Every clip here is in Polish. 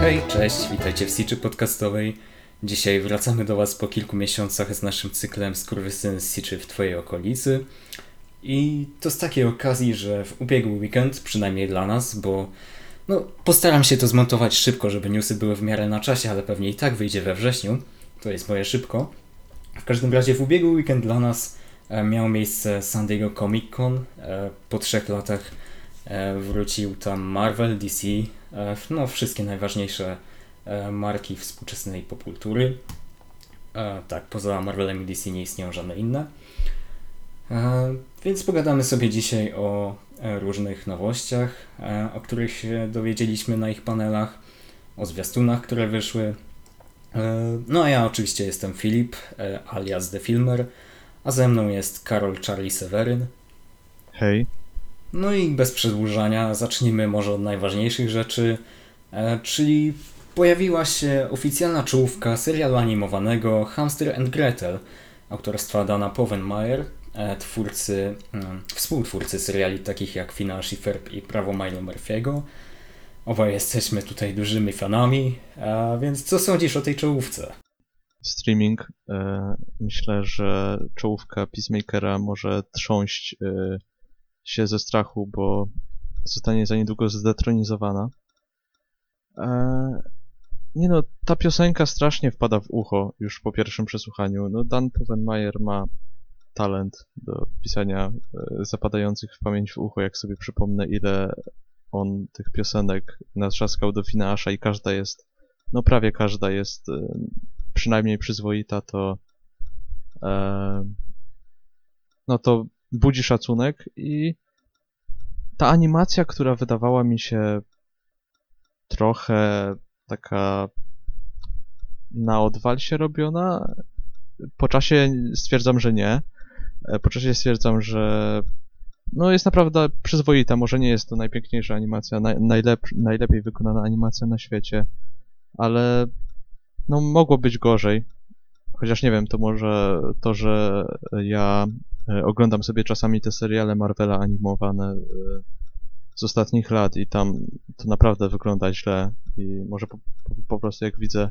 Hej, cześć, witajcie w Siczy Podcastowej. Dzisiaj wracamy do Was po kilku miesiącach z naszym cyklem Skurwysyn z Siczy w Twojej okolicy. I to z takiej okazji, że w ubiegły weekend, przynajmniej dla nas, bo no, postaram się to zmontować szybko, żeby newsy były w miarę na czasie, ale pewnie i tak wyjdzie we wrześniu. To jest moje szybko. W każdym razie w ubiegły weekend dla nas e, miało miejsce San Diego Comic Con. E, po trzech latach e, wrócił tam Marvel, DC, no wszystkie najważniejsze marki współczesnej popkultury. E, tak, poza Marvelem i DC nie istnieją żadne inne. Więc pogadamy sobie dzisiaj o różnych nowościach, o których się dowiedzieliśmy na ich panelach, o zwiastunach, które wyszły. No a ja oczywiście jestem Filip, alias The Filmer, a ze mną jest Karol Charlie Seweryn. Hej. No i bez przedłużania zacznijmy może od najważniejszych rzeczy, e, czyli pojawiła się oficjalna czołówka serialu animowanego Hamster and Gretel autorstwa Dana Povenmire, e, twórcy, mm, współtwórcy seriali takich jak i Ferb i Prawo Milo Murphy'ego. Obaj jesteśmy tutaj dużymi fanami, a więc co sądzisz o tej czołówce? Streaming. E, myślę, że czołówka Peacemakera może trząść e, się ze strachu, bo zostanie za niedługo zdetronizowana. E, nie no, ta piosenka strasznie wpada w ucho już po pierwszym przesłuchaniu. No, Dan Povenmire ma talent do pisania zapadających w pamięć w ucho, jak sobie przypomnę, ile on tych piosenek natrzaskał do Finasza i każda jest, no prawie każda jest przynajmniej przyzwoita, to e, no to budzi szacunek i ta animacja, która wydawała mi się trochę taka na odwal się robiona, po czasie stwierdzam, że nie. E, Po czasie stwierdzam, że no jest naprawdę przyzwoita. Może nie jest to najpiękniejsza animacja, naj, najlep, najlepiej wykonana animacja na świecie, ale no mogło być gorzej. Chociaż nie wiem, to może to, że ja e, oglądam sobie czasami te seriale Marvela animowane e, z ostatnich lat i tam to naprawdę wygląda źle i może po, po, po prostu jak widzę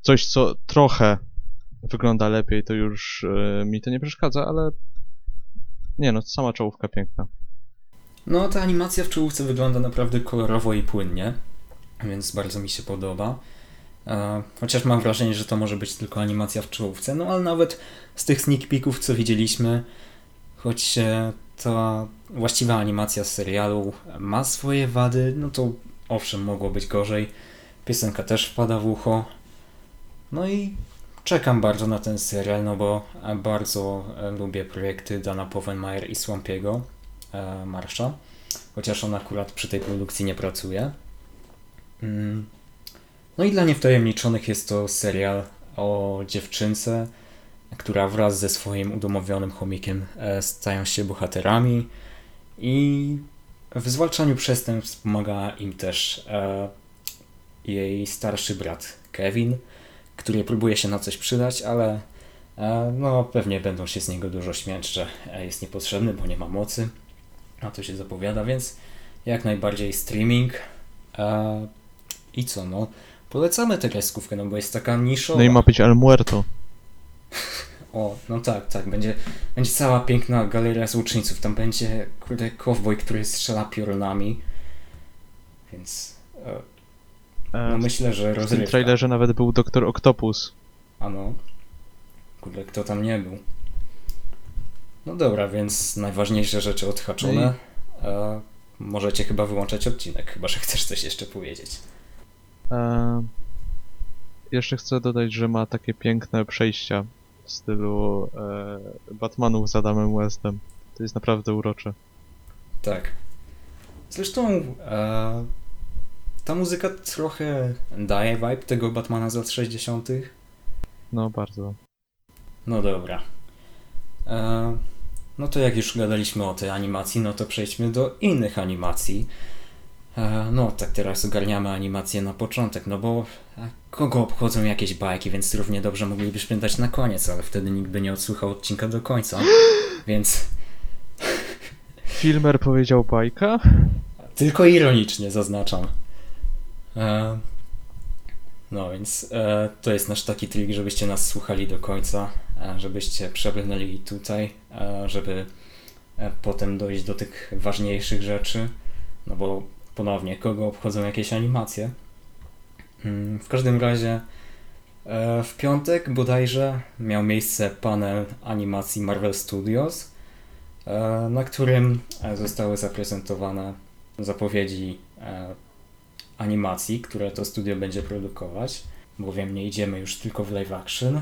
coś, co trochę wygląda lepiej, to już e, mi to nie przeszkadza, ale nie no, sama czołówka piękna. No, ta animacja w czołówce wygląda naprawdę kolorowo i płynnie, więc bardzo mi się podoba. Chociaż mam wrażenie, że to może być tylko animacja w czołówce, no ale nawet z tych sneak peeków, co widzieliśmy, choć e, ta właściwa animacja z serialu ma swoje wady, no to owszem, mogło być gorzej. Piosenka też wpada w ucho. No i czekam bardzo na ten serial, no bo e, bardzo e, lubię projekty Dana Povenmire i Swampiego e, Marsza, chociaż on akurat przy tej produkcji nie pracuje. Mm. No i dla niewtajemniczonych jest to serial o dziewczynce, która wraz ze swoim udomowionym chomikiem e, stają się bohaterami i w zwalczaniu przestępstw pomaga im też e, jej starszy brat Kevin, który próbuje się na coś przydać, ale e, no pewnie będą się z niego dużo śmiać, że jest niepotrzebny, bo nie ma mocy. A to się zapowiada, więc jak najbardziej streaming. I co, no? Polecamy tę kreskówkę, no bo jest taka niszowa. No i ma być El Muerto. O, no tak, tak. Będzie, będzie cała piękna galeria złoczyńców. Tam będzie, kurde, cowboy, który strzela piorunami. Więc e, no E, myślę, że w tym rozrywka. trailerze nawet był Doktor Octopus. Ano. Kurde, kto tam nie był? No dobra, więc najważniejsze rzeczy odhaczone. E, możecie chyba wyłączać odcinek, chyba że chcesz coś jeszcze powiedzieć. E, jeszcze chcę dodać, że ma takie piękne przejścia w stylu e, Batmanów z Adamem Westem. To jest naprawdę urocze. Tak. Zresztą e, ta muzyka trochę daje vibe tego Batmana z lat 60. No bardzo. No dobra. E, no to jak już gadaliśmy o tej animacji, no to przejdźmy do innych animacji. E, no tak teraz ogarniamy animację na początek, no bo e, kogo obchodzą jakieś bajki, więc równie dobrze moglibyśmy dać na koniec, ale wtedy nikt by nie odsłuchał odcinka do końca. Więc Filmer powiedział bajka? Tylko ironicznie zaznaczam. E, no więc to jest nasz taki trik, żebyście nas słuchali do końca, żebyście przebrnęli tutaj, żeby potem dojść do tych ważniejszych rzeczy. No bo ponownie, kogo obchodzą jakieś animacje? Mm, W każdym razie e, w piątek bodajże miał miejsce panel animacji Marvel Studios, e, na którym e, zostały zaprezentowane zapowiedzi animacji, które to studio będzie produkować, bowiem nie idziemy już tylko w live action.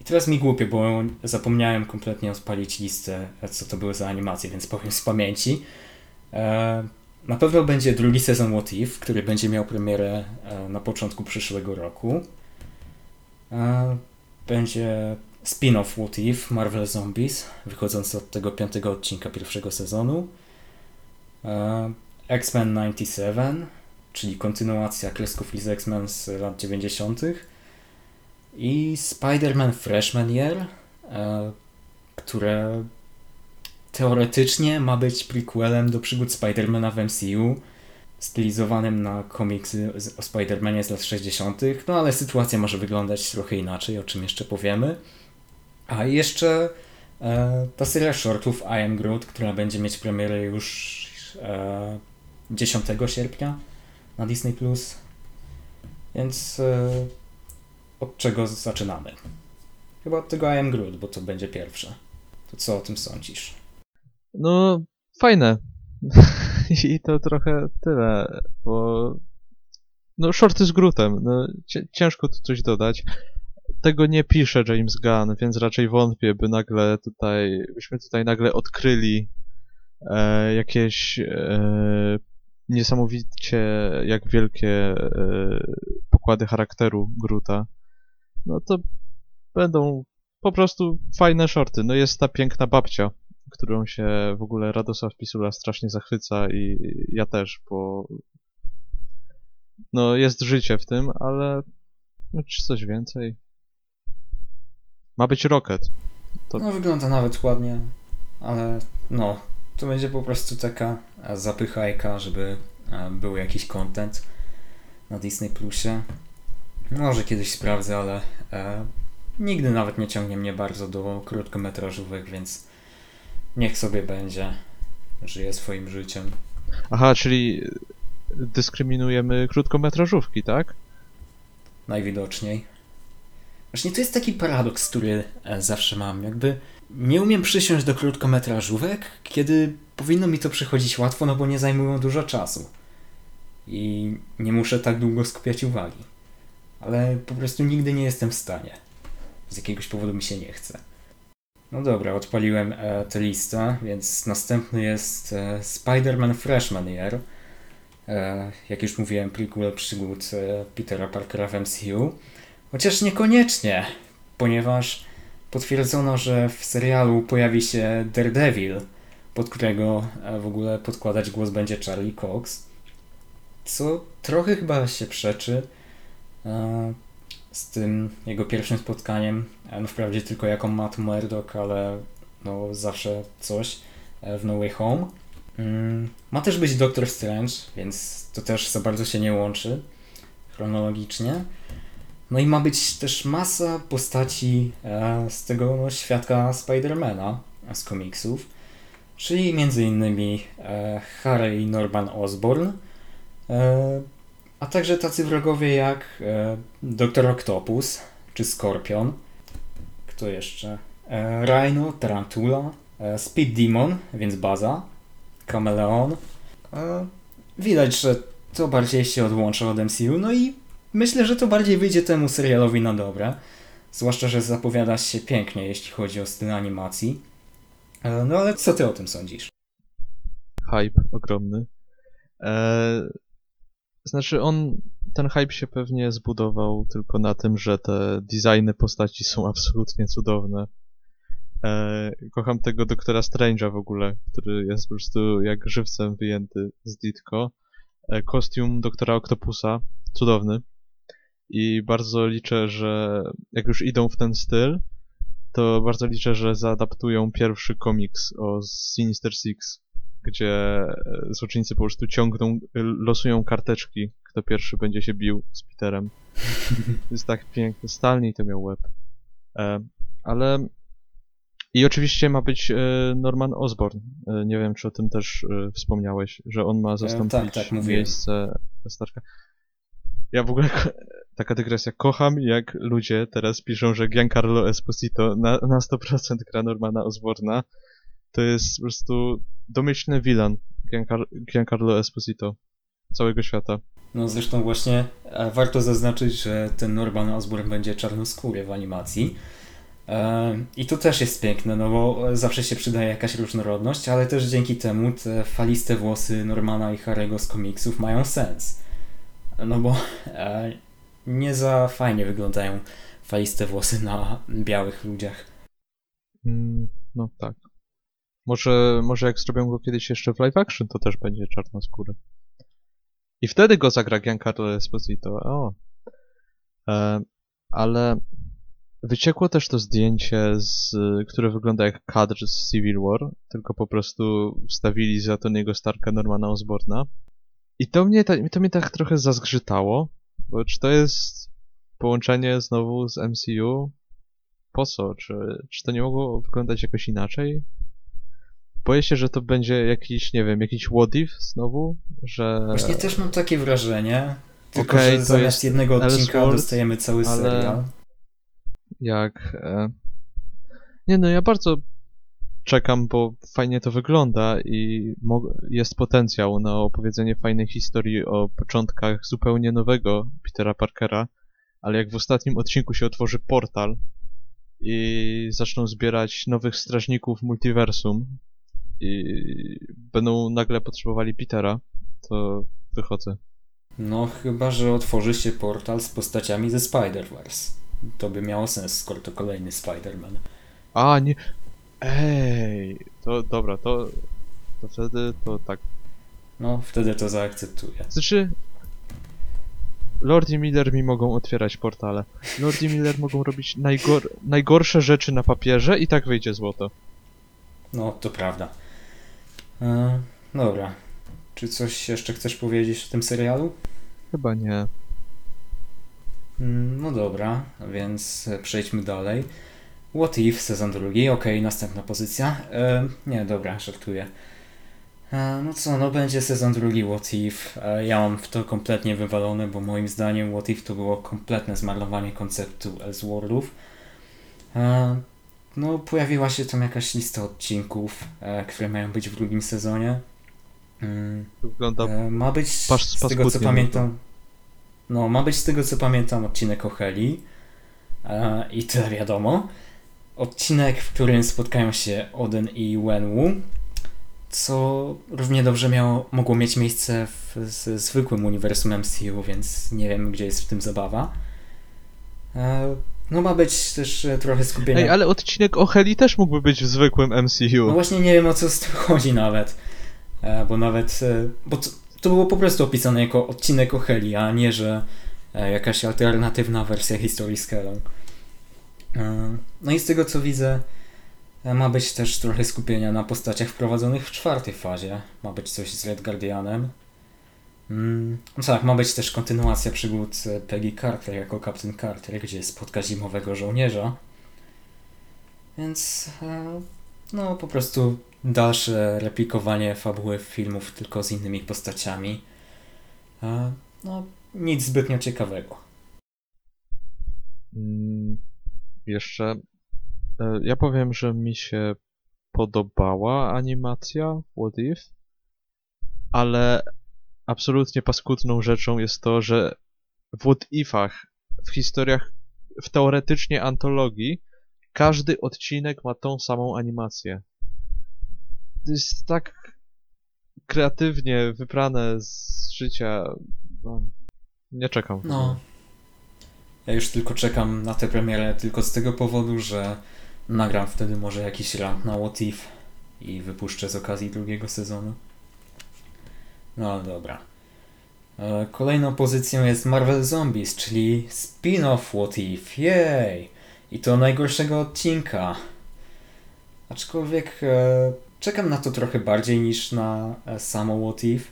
I teraz mi głupie, bo zapomniałem kompletnie odpalić listę, co to były za animacje, więc powiem z pamięci. E, na pewno będzie drugi sezon What If, który będzie miał premierę e, na początku przyszłego roku. E, Będzie spin-off What If Marvel Zombies, wychodzący od tego piątego odcinka pierwszego sezonu. X-Men 97, czyli kontynuacja kresków z X-Men z lat 90. I Spider-Man Freshman Year, które teoretycznie ma być prequelem do przygód Spidermana w MCU, stylizowanym na komiksy o Spidermanie z lat 60., no ale sytuacja może wyglądać trochę inaczej, o czym jeszcze powiemy. A jeszcze e, ta seria shortów I Am Groot, która będzie mieć premierę już e, 10 sierpnia na Disney+. Więc e, od czego zaczynamy? Chyba od tego I Am Groot, bo to będzie pierwsze. To co o tym sądzisz? No, fajne. I to trochę tyle, bo... No, shorty z Grootem. No, ciężko tu coś dodać. Tego nie pisze James Gunn, więc raczej wątpię, by nagle tutaj, byśmy tutaj nagle odkryli e, jakieś e, niesamowicie jak wielkie e, pokłady charakteru Groota. No to będą po prostu fajne shorty. No jest ta piękna babcia, którą się w ogóle Radosław Pisula strasznie zachwyca i ja też, bo no jest życie w tym, ale no, czy coś więcej? Ma być Rocket. To- No wygląda nawet ładnie, ale no, to będzie po prostu taka zapychajka, żeby e, był jakiś content na Disney Plusie. Może kiedyś sprawdzę, ale e, nigdy nawet nie ciągnie mnie bardzo do krótkometrażówek, więc niech sobie będzie. Żyje swoim życiem. Aha, czyli dyskryminujemy krótkometrażówki, tak? najwidoczniej. Właśnie to jest taki paradoks, który e, zawsze mam. Jakby nie umiem przysiąść do krótkometrażówek, kiedy powinno mi to przychodzić łatwo, no bo nie zajmują dużo czasu. I nie muszę tak długo skupiać uwagi. Ale po prostu nigdy nie jestem w stanie. Z jakiegoś powodu mi się nie chce. No dobra, odpaliłem e, tę listę, więc następny jest e, Spider-Man Freshman Year. E, jak już mówiłem, prequel przygód e, Petera Parkera w MCU. Chociaż niekoniecznie, ponieważ potwierdzono, że w serialu pojawi się Daredevil, pod którego e, w ogóle podkładać głos będzie Charlie Cox. Co trochę chyba się przeczy e, z tym jego pierwszym spotkaniem. E, No wprawdzie tylko jako Matt Murdock, ale no zawsze coś e, w No Way Home. Mm, Ma też być Doctor Strange, więc to też za bardzo się nie łączy chronologicznie. No i ma być też masa postaci e, z tego no, świadka Spidermana z komiksów, czyli e, Harry Norman Osborn, a także tacy wrogowie jak Doktor Octopus czy Skorpion. Kto jeszcze? E, Rhino, Tarantula, e, Speed Demon, więc baza, Kameleon. E, widać, że to bardziej się odłącza od MCU, no i myślę, że to bardziej wyjdzie temu serialowi na dobre. Zwłaszcza, że zapowiada się pięknie, jeśli chodzi o styl animacji. E, No ale co ty o tym sądzisz? Hype ogromny. E, znaczy on, ten hype się pewnie zbudował tylko na tym, że te designy postaci są absolutnie cudowne. E, kocham tego doktora Strange'a w ogóle, który jest po prostu jak żywcem wyjęty z Ditko. E, kostium doktora Octopusa, cudowny. I bardzo liczę, że jak już idą w ten styl, to bardzo liczę, że zaadaptują pierwszy komiks o Sinister Six, gdzie e, złoczyńcy po prostu ciągną, losują karteczki, kto pierwszy będzie się bił z Peterem. To jest tak piękne. Stalni to miał łeb. E, ale... I oczywiście ma być e, Norman Osborn. E, nie wiem, czy o tym też e, wspomniałeś, że on ma zastąpić tak, tak, miejsce Starka. Ja w ogóle, taka dygresja, kocham jak ludzie teraz piszą, że Giancarlo Esposito na, na 100% gra Normana Osborna. To jest po prostu domyślny villain Giancar- Giancarlo Esposito całego świata. No zresztą właśnie e, warto zaznaczyć, że ten Norman Osborn będzie czarnoskóry w animacji. E, I to też jest piękne, no bo zawsze się przydaje jakaś różnorodność, ale też dzięki temu te faliste włosy Normana i Harry'ego z komiksów mają sens. No bo e, nie za fajnie wyglądają faliste włosy na białych ludziach. Mm, no tak. Może, może jak zrobią go kiedyś jeszcze w live action, to też będzie czarnoskóry. I wtedy go zagra Giancarlo Esposito. O. E, ale wyciekło też to zdjęcie, z, które wygląda jak kadr z Civil War, tylko po prostu wstawili za Tony'ego Starka Normana Osborna. I to mnie, to mnie tak trochę zazgrzytało, bo czy to jest połączenie znowu z MCU? Po co? Czy, czy to nie mogło wyglądać jakoś inaczej? Boję się, że to będzie jakiś, nie wiem, jakiś what if znowu, że... Właśnie też mam takie wrażenie, tylko Okej, że to zamiast jest jednego odcinka Elseworlds, dostajemy cały ale- serial. jak... E... Nie no, ja bardzo czekam, bo fajnie to wygląda i jest potencjał na opowiedzenie fajnej historii o początkach zupełnie nowego Petera Parkera, ale jak w ostatnim odcinku się otworzy portal i zaczną zbierać nowych strażników multiversum i będą nagle potrzebowali Petera, to wychodzę. No chyba, że otworzy się portal z postaciami ze Spider-Verse. To by miało sens, skoro to kolejny Spider-Man. A, nie... Ej, to dobra, to, to wtedy to tak. No, wtedy to zaakceptuję. Znaczy, Lord i Miller mi mogą otwierać portale. Lord i Miller mogą robić najgor najgorsze rzeczy na papierze i tak wyjdzie złoto. No, to prawda. E, dobra. Czy coś jeszcze chcesz powiedzieć o tym serialu? Chyba nie. Mm, No dobra, więc e, przejdźmy dalej. What If, sezon drugi, okej, następna pozycja. E, nie, dobra, żartuję. E, no co, no będzie sezon drugi What If. E, ja mam w to kompletnie wywalone, bo moim zdaniem What If to było kompletne zmarnowanie konceptu Elseworldów. E, no, pojawiła się tam jakaś lista odcinków, e, które mają być w drugim sezonie. Mm, Wygląda... E, Ma być, pas- z tego co pamiętam, no ma być z tego co pamiętam odcinek o Heli e, i tyle wiadomo. Odcinek, w którym spotkają się Oden i Wenwu, co równie dobrze miało, mogło mieć miejsce w z, zwykłym uniwersum MCU, więc nie wiem gdzie jest w tym zabawa. No ma być też e, trochę skupienia Ej, ale odcinek o Heli też mógłby być w zwykłym no MCU. właśnie nie wiem o co z tym chodzi nawet. E, bo nawet. E, bo to, to było po prostu opisane jako odcinek o Heli, a nie, że e, jakaś alternatywna wersja historii z Helą. E, no i z tego co widzę, e, ma być też trochę skupienia na postaciach wprowadzonych w czwartej fazie. Ma być coś z Red Guardianem. No tak, ma być też kontynuacja przygód e, Peggy Carter jako Captain Carter, gdzie spotka zimowego żołnierza. Więc e, no po prostu dalsze replikowanie fabuły filmów tylko z innymi postaciami. E, No nic zbytnio ciekawego. Mm, jeszcze... Ja powiem, że mi się podobała animacja What If, ale absolutnie paskudną rzeczą jest to, że w What Ifach, w historiach, w teoretycznie antologii, każdy odcinek ma tą samą animację. To jest tak kreatywnie wyprane z życia. No, nie czekam. No. Ja już tylko czekam na tę premierę tylko z tego powodu, że nagram wtedy może jakiś rant na What If i wypuszczę z okazji drugiego sezonu. No dobra. E, Kolejną pozycją jest Marvel Zombies, czyli spin-off What If. Jej! I to najgorszego odcinka. Aczkolwiek e, czekam na to trochę bardziej niż na e, samo What If,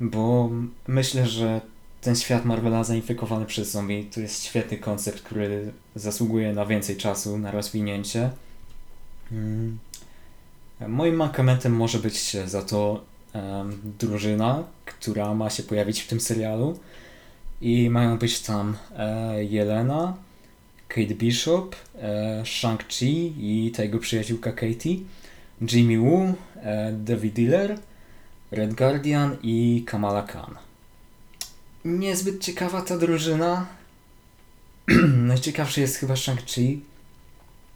bo myślę, że ten świat Marvela zainfekowany przez zombie to jest świetny koncept, który zasługuje na więcej czasu, na rozwinięcie. Mm. Moim mankamentem może być za to um, drużyna, która ma się pojawić w tym serialu. I mają być tam e, Jelena, Kate Bishop, e, Shang-Chi i ta jego przyjaciółka Katie, Jimmy Woo, e, David Diller, Red Guardian i Kamala Khan. Niezbyt ciekawa ta drużyna. Najciekawszy jest chyba Shang-Chi.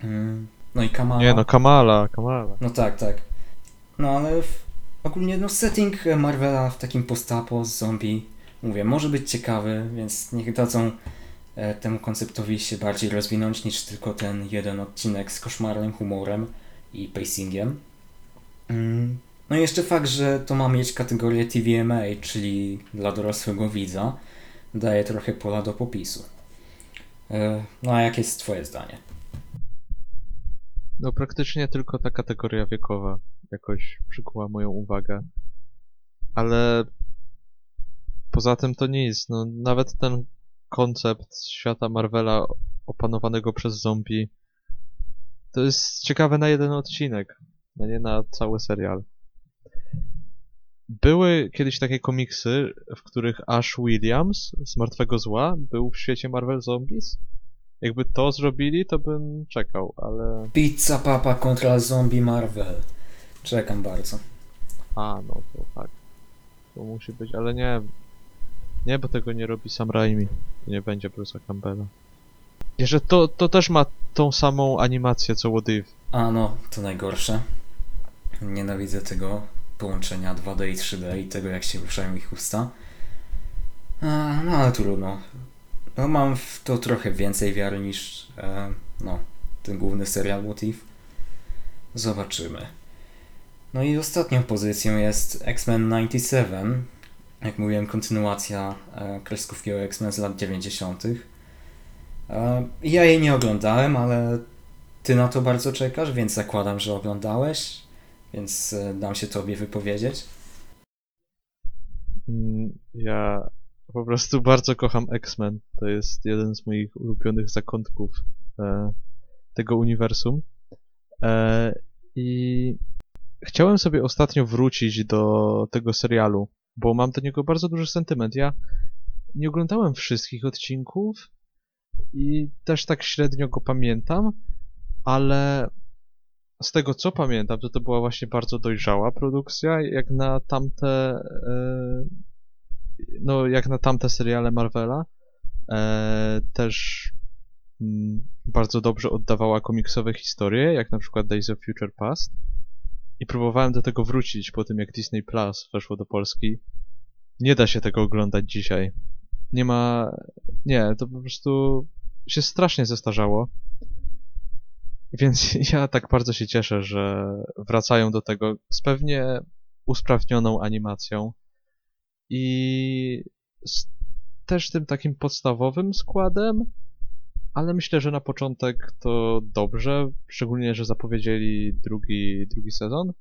Mm, no i Kamala. Nie no, Kamala, Kamala. No tak, tak. No ale w, ogólnie no setting Marvela w takim postapo z zombie, mówię, może być ciekawy, więc niech dadzą e, temu konceptowi się bardziej rozwinąć niż tylko ten jeden odcinek z koszmarnym humorem i pacingiem. Mm. No i jeszcze fakt, że to ma mieć kategorię TVMA, czyli dla dorosłego widza, daje trochę pola do popisu. E, no a jakie jest twoje zdanie? No praktycznie tylko ta kategoria wiekowa jakoś przykuła moją uwagę. Ale poza tym to nic. No, nawet ten koncept świata Marvela opanowanego przez zombie to jest ciekawe na jeden odcinek, a nie na cały serial. Były kiedyś takie komiksy, w których Ash Williams z Martwego Zła był w świecie Marvel Zombies. Jakby to zrobili, to bym czekał, ale... Pizza Papa kontra Zombie Marvel. Czekam bardzo. A, no to tak. To musi być, ale nie... Nie, bo tego nie robi Sam Raimi. Nie będzie Bruce'a Campbella. Jeszcze to, to też ma tą samą animację co What If. A no, to najgorsze. Nienawidzę tego połączenia 2D i 3D i tego jak się ruszają ich usta. A, no ale trudno. No mam w to trochę więcej wiary niż e, no, ten główny serial What If. Zobaczymy. No i ostatnią pozycją jest X-Men 97. Jak mówiłem, kontynuacja e, kreskówki o X-Men z lat 90. E, ja jej nie oglądałem, ale ty na to bardzo czekasz, więc zakładam, że oglądałeś, więc e, dam się tobie wypowiedzieć. Mm, ja po prostu bardzo kocham X-Men. To jest jeden z moich ulubionych zakątków e, tego uniwersum. E, I chciałem sobie ostatnio wrócić do tego serialu, bo mam do niego bardzo duży sentyment. Ja nie oglądałem wszystkich odcinków i też tak średnio go pamiętam, ale z tego co pamiętam, to to była właśnie bardzo dojrzała produkcja, jak na tamte e, no jak na tamte seriale Marvela e, też mm, bardzo dobrze oddawała komiksowe historie, jak na przykład Days of Future Past i próbowałem do tego wrócić po tym, jak Disney Plus weszło do Polski. Nie da się tego oglądać dzisiaj. Nie ma... Nie, to po prostu się strasznie zestarzało. Więc ja tak bardzo się cieszę, że wracają do tego z pewnie usprawnioną animacją i z też tym takim podstawowym składem, ale myślę, że na początek to dobrze, szczególnie, że zapowiedzieli drugi, drugi sezon.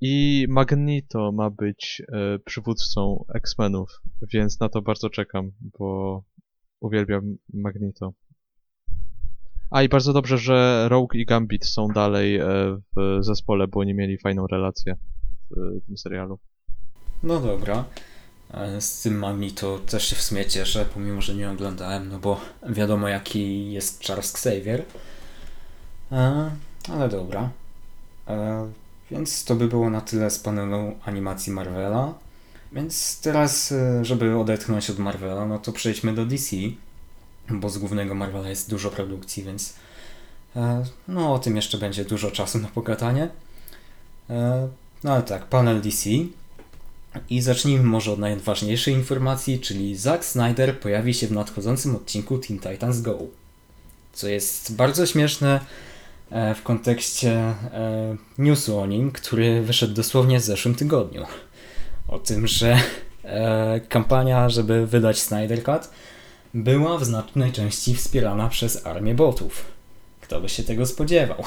I Magneto ma być e, przywódcą X-Menów, więc na to bardzo czekam, bo uwielbiam Magneto. A i bardzo dobrze, że Rogue i Gambit są dalej e, w zespole, bo oni mieli fajną relację w tym serialu. No dobra. E, z tym Magneto też się w sumie cieszę, pomimo, że nie oglądałem, no bo wiadomo jaki jest Charles Xavier. E, ale dobra. E, więc to by było na tyle z panelu animacji Marvela. Więc teraz, żeby odetchnąć od Marvela, no to przejdźmy do DC, bo z głównego Marvela jest dużo produkcji, więc no o tym jeszcze będzie dużo czasu na pogadanie. No ale tak, panel DC i zacznijmy może od najważniejszej informacji, czyli Zack Snyder pojawi się w nadchodzącym odcinku Teen Titans Go. Co jest bardzo śmieszne e, w kontekście e, newsu o nim, który wyszedł dosłownie w zeszłym tygodniu. O tym, że e, kampania, żeby wydać Snyder Cut, była w znacznej części wspierana przez armię botów. Kto by się tego spodziewał?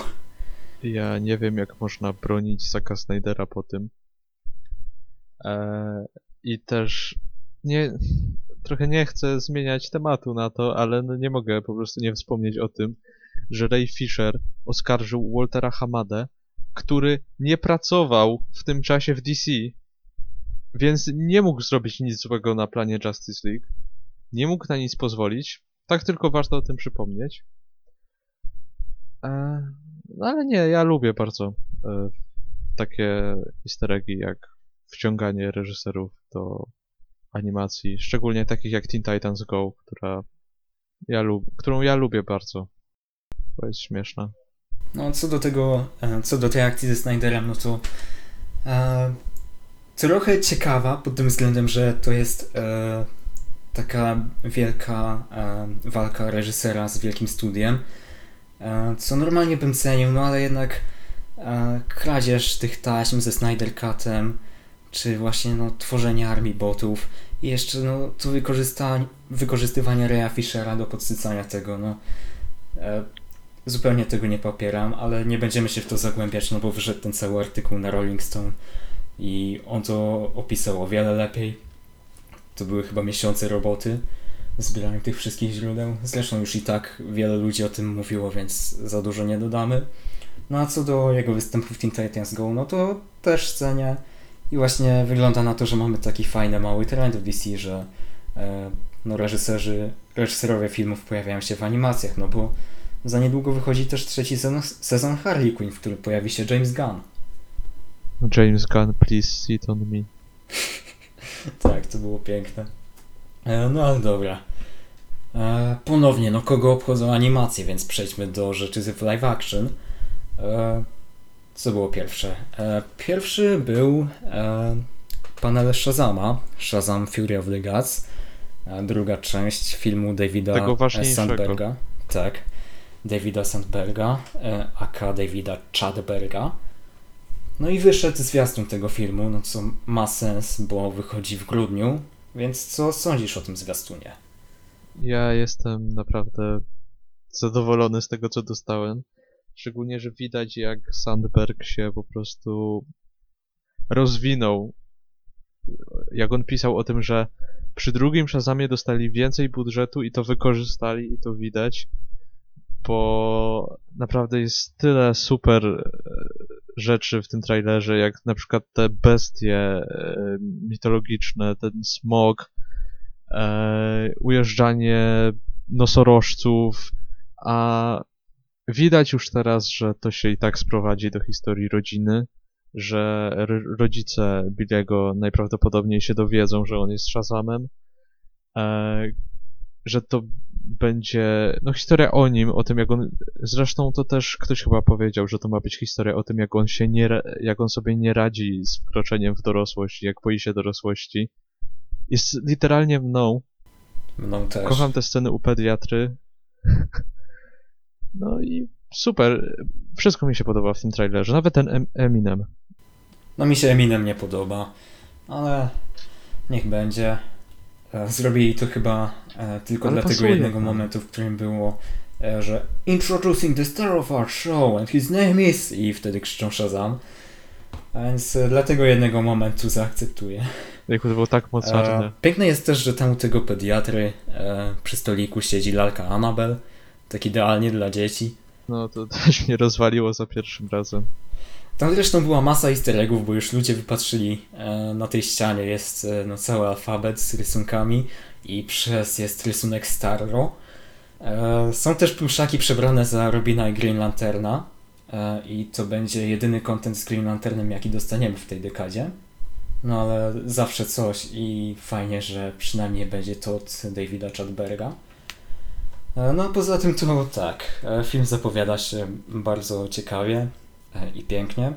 Ja nie wiem, jak można bronić Zaka Snydera po tym. Eee, I też nie, trochę nie chcę zmieniać tematu na to, ale no nie mogę po prostu nie wspomnieć o tym, że Ray Fisher oskarżył Waltera Hamadę, który nie pracował w tym czasie w DC, więc nie mógł zrobić nic złego na planie Justice League. Nie mógł na nic pozwolić. Tak tylko warto o tym przypomnieć. Eee, no ale nie, ja lubię bardzo e, takie easter eggi jak wciąganie reżyserów do animacji, szczególnie takich jak Teen Titans Go, która ja lub, którą ja lubię bardzo. Bo jest śmieszna. No, co do tego, e, co do tej akcji ze Snyderem, no to e, trochę ciekawa pod tym względem, że to jest e, taka wielka e, walka reżysera z wielkim studiem, e, co normalnie bym cenił, no ale jednak e, kradzież tych taśm ze Snyder Cutem, czy właśnie no, tworzenie armii botów i jeszcze no, to wykorzystywanie Raya Fishera do podsycania tego, no e, zupełnie tego nie popieram, ale nie będziemy się w to zagłębiać, no bo wyszedł ten cały artykuł na Rolling Stone i on to opisał o wiele lepiej. To były chyba miesiące roboty zbierania tych wszystkich źródeł. Zresztą już i tak wiele ludzi o tym mówiło, więc za dużo nie dodamy. No a co do jego występu w Teen Titans Go, no to też cenię. I właśnie wygląda na to, że mamy taki fajny mały trend w DC, że e, no reżyserzy, reżyserowie filmów pojawiają się w animacjach, no bo za niedługo wychodzi też trzeci sezon, sezon Harley Quinn, w którym pojawi się James Gunn. James Gunn, please sit on me. Tak, to było piękne. E, no ale dobra. E, ponownie, no kogo obchodzą animacje, więc przejdźmy do rzeczy z live action. E, co było pierwsze? E, pierwszy był e, panel Shazama, Shazam Fury of the Gods. E, druga część filmu Davida. Sandberga. Tak. Davida Sandberga, aka Davida Chadberga. No i wyszedł zwiastun tego filmu, no co ma sens, bo wychodzi w grudniu, więc co sądzisz o tym zwiastunie? Ja jestem naprawdę zadowolony z tego, co dostałem. Szczególnie, że widać, jak Sandberg się po prostu rozwinął. Jak on pisał o tym, że przy drugim Shazamie dostali więcej budżetu i to wykorzystali i to widać, bo naprawdę jest tyle super e, rzeczy w tym trailerze, jak na przykład te bestie e, mitologiczne, ten smog, e, ujeżdżanie nosorożców, a widać już teraz, że to się i tak sprowadzi do historii rodziny, że ro- rodzice Billiego najprawdopodobniej się dowiedzą, że on jest Shazamem, e, że to będzie, no historia o nim, o tym jak on, zresztą to też ktoś chyba powiedział, że to ma być historia o tym jak on się nie, jak on sobie nie radzi z wkroczeniem w dorosłość, jak boi się dorosłości. Jest literalnie mną, Mną też. Kocham te sceny u pediatry. No i super. Wszystko mi się podoba w tym trailerze. Nawet ten em Eminem. No mi się Eminem nie podoba, ale niech będzie. E, Zrobili to chyba e, tylko Ale dla tego pasuje, jednego no. momentu, w którym było, e, że Introducing the star of our show and his name is... i wtedy krzyczą Shazam. A Więc dla tego jednego momentu zaakceptuję. Jak to było tak mocarne. E, piękne jest też, że tam u tego pediatry przy stoliku siedzi lalka Annabel. Tak idealnie dla dzieci. No to też mnie rozwaliło za pierwszym razem. Tam zresztą była masa easter eggów, bo już ludzie wypatrzyli e, na tej ścianie jest e, no, cały alfabet z rysunkami i przez jest rysunek Starro. E, są też pluszaki przebrane za Robina i Green Lanterna e, i to będzie jedyny content z Green Lanternem jaki dostaniemy w tej dekadzie. No ale zawsze coś i fajnie, że przynajmniej będzie to od Davida Chadberga. E, No poza tym to tak, e, film zapowiada się bardzo ciekawie e, i pięknie.